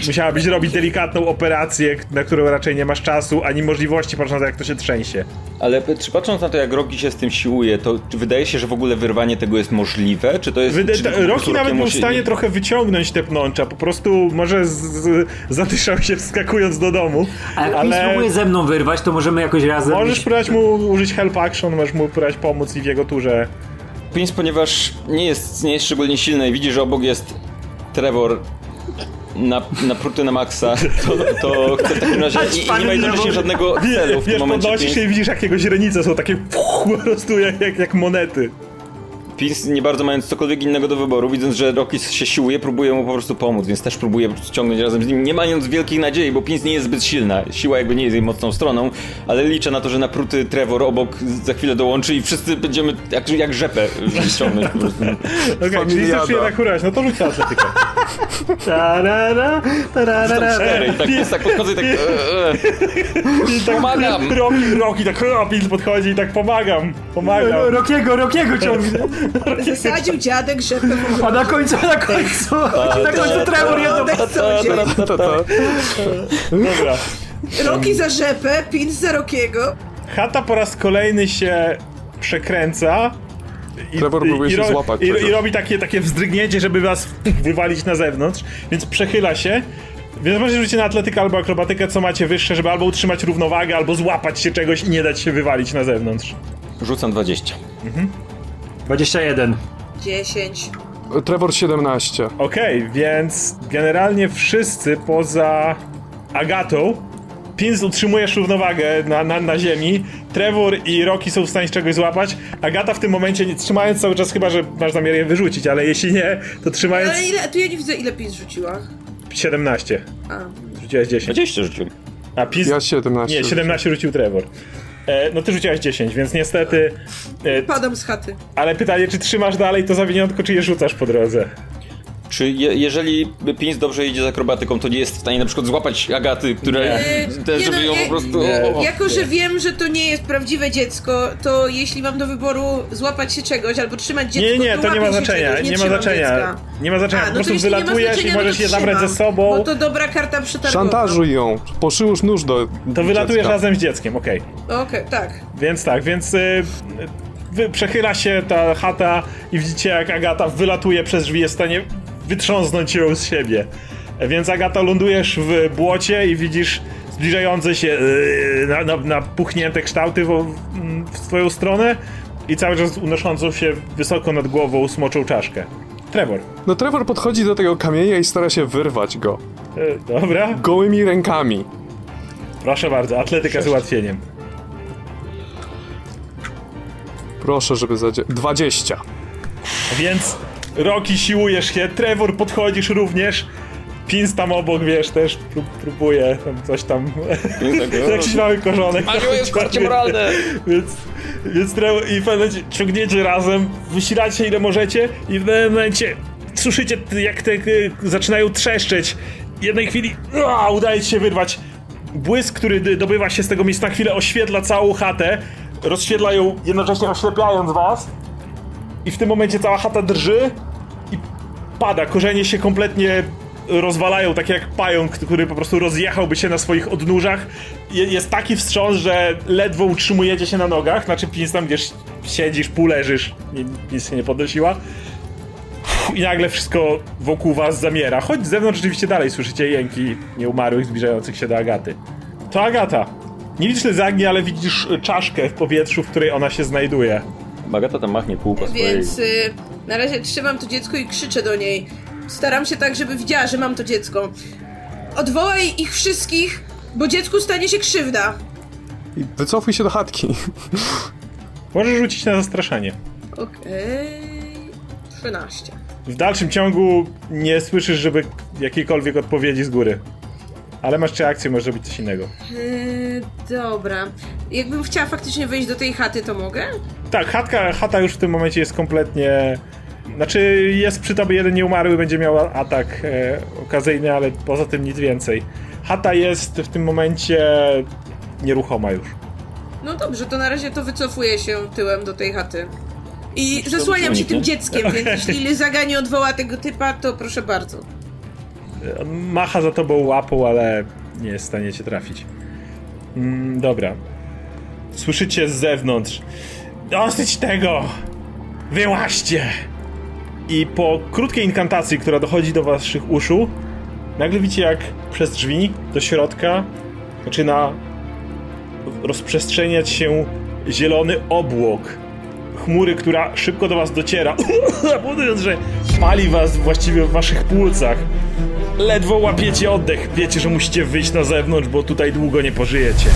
musiałabyś robić delikatną operację, na którą raczej nie masz czasu, ani możliwości, patrząc na to, jak to się trzęsie. Ale czy patrząc na to, jak Roki się z tym siłuje, to czy wydaje się, że w ogóle wyrwanie tego jest możliwe? Czy to jest... Wyda- czy Rocky nawet był w stanie nie- trochę wyciągnąć te pnącza, po prostu może z, z, zadyszał się wskakując do domu, A jak ale... spróbuje ze mną wyrwać, to możemy jakoś razem... Możesz iść- próbować mu użyć help action, możesz mu próbować pomóc i w jego turze. Prince, ponieważ nie jest, nie jest szczególnie silny i widzi, że obok jest Trevor na, napruty na maksa, to, to chce w takim razie i, i nie ma jednocześnie żadnego celu w tym Wiesz, momencie. podnosisz i widzisz, jak jego źrenice są takie puch, po prostu jak, jak, jak monety. Prince, nie bardzo mając cokolwiek innego do wyboru, widząc, że Rocky się siłuje, próbuje mu po prostu pomóc, więc też próbuje ciągnąć razem z nim, nie mając wielkich nadziei, bo Prince nie jest zbyt silna. Siła jakby nie jest jej mocną stroną, ale liczę na to, że napruty Trevor obok za chwilę dołączy i wszyscy będziemy jak, jak rzepę ciągnąć po prostu. Okej, czyli Familiada. chcesz jednak hurać, no to rzuć na atletykę. Tarara, tarara. Cztery tak, jest tak podchodzę i tak... e, e. I tak Pomagam. Roki, Roki, tak Roki podchodzi i tak pomagam, pomagam. Rokiego, Rokiego ciągnie. Zasadził dziadek rzepę A na końcu, na końcu, na końcu Trevor jedno... ogródek co dzień. To, to. Dobra. Roki za rzepę, Pins za Rokiego. Chata po raz kolejny się przekręca. I, Trevor próbuje się złapać i. I robi takie, takie wzdrygnięcie, żeby was wywalić na zewnątrz, więc przechyla się. Więc możecie rzucić na atletykę albo akrobatykę, co macie wyższe, żeby albo utrzymać równowagę, albo złapać się czegoś i nie dać się wywalić na zewnątrz. Rzucam 20. 21. 10. Trevor 17. Okej, więc generalnie wszyscy poza Agatą Pins utrzymujesz równowagę na, na, na ziemi. Trevor i Rocky są w stanie czegoś złapać. Agata w tym momencie, nie, trzymając cały czas, chyba że masz zamiar je wyrzucić, ale jeśli nie, to trzymając Ale ile, tu ja nie widzę ile Pins rzuciła. 17. A. Rzuciłeś 10. 20 rzuciłem. A Pins. Ja 17. Nie, 17 rzucił Trevor. E, no ty rzuciłeś 10, więc niestety. E, Padam z chaty. ale pytanie, czy trzymasz dalej to zawiniątko, czy je rzucasz po drodze? Czy je, jeżeli Pins dobrze idzie z akrobatyką, to nie jest w stanie na przykład złapać Agaty, która Nie. ten, Nie, żeby no, ją nie. po prostu... Nie. Jako, że wiem, że to nie jest prawdziwe dziecko, to jeśli mam do wyboru złapać się czegoś albo trzymać dziecko, Nie, nie, to nie ma znaczenia, czegoś, nie ma trzymam znaczenia. dziecka. Nie ma znaczenia, A, po no to prostu nie ma wylatujesz i możesz no to je zabrać ze sobą. Bo to dobra karta przetargowa. Szantażuj ją. Poszywusz nóż do To wylatujesz dziecka. razem z dzieckiem, okej. Okej, tak. Więc tak, więc y, wy, przechyla się ta chata i widzicie jak Agata wylatuje przez drzwi, jest w stanie wytrząsnąć ją z siebie. Więc Agata lądujesz w błocie i widzisz zbliżające się yy, na, na, napuchnięte kształty w, w swoją stronę i cały czas unoszącą się wysoko nad głową smoczą czaszkę. Trevor. No Trevor podchodzi do tego kamienia i stara się wyrwać go. E, dobra, Gołymi rękami. proszę bardzo, atletyka z ułatwieniem. Proszę, żeby zadzie... 20. Więc Roki siłujesz się, Trevor podchodzisz również. Pins tam obok, wiesz, też prób, próbuje tam coś tam. Jakiś mały korzonek. Mario jest tam karcie moralne! Więc, więc Trevor i w pewnym momencie ciągniecie razem, wysilacie ile możecie i w pewnym momencie słyszycie jak te zaczynają trzeszczeć. W jednej chwili ua, udaje ci się wyrwać. Błysk, który dobywa się z tego miejsca na chwilę oświetla całą chatę. Rozświetla ją jednocześnie oślepiając was. I w tym momencie cała chata drży i pada. Korzenie się kompletnie rozwalają, tak jak pająk, który po prostu rozjechałby się na swoich odnóżach. Je- Jest taki wstrząs, że ledwo utrzymujecie się na nogach, znaczy nic tam gdzieś siedzisz, pół leżysz, ni- nic się nie podnosiła. I nagle wszystko wokół was zamiera. Choć z zewnątrz rzeczywiście dalej słyszycie jęki nieumarłych zbliżających się do Agaty. To Agata. Nie widzisz Lezagni, ale widzisz czaszkę w powietrzu, w której ona się znajduje. Agata tam machnie kółko swojej. Więc y, na razie trzymam to dziecko i krzyczę do niej. Staram się tak, żeby widziała, że mam to dziecko. Odwołaj ich wszystkich, bo dziecku stanie się krzywda. I wycofuj się do chatki. Możesz rzucić na zastraszanie. Okej. 13. W dalszym ciągu nie słyszysz, żeby jakiejkolwiek odpowiedzi z góry. Ale masz reakcję, może być coś innego. Yy, dobra. Jakbym chciała faktycznie wejść do tej chaty, to mogę? Tak, chatka, chata już w tym momencie jest kompletnie... Znaczy, jest przy tobie jeden nieumarły, będzie miał atak e, okazyjny, ale poza tym nic więcej. Chata jest w tym momencie nieruchoma już. No dobrze, to na razie to wycofuję się tyłem do tej chaty. I zasłaniam się tym dzieckiem, więc jeśli Lyzaga nie odwoła tego typa, to proszę bardzo. Macha za tobą łapą, ale nie jest w stanie cię trafić. Mm, dobra. Słyszycie z zewnątrz. Dosyć tego! Wyłaźcie! I po krótkiej inkantacji, która dochodzi do waszych uszu, nagle widzicie jak przez drzwi do środka zaczyna rozprzestrzeniać się zielony obłok. Chmury, która szybko do was dociera, powodując, że pali was właściwie w waszych płucach. Ledwo łapiecie oddech, wiecie, że musicie wyjść na zewnątrz, bo tutaj długo nie pożyjecie.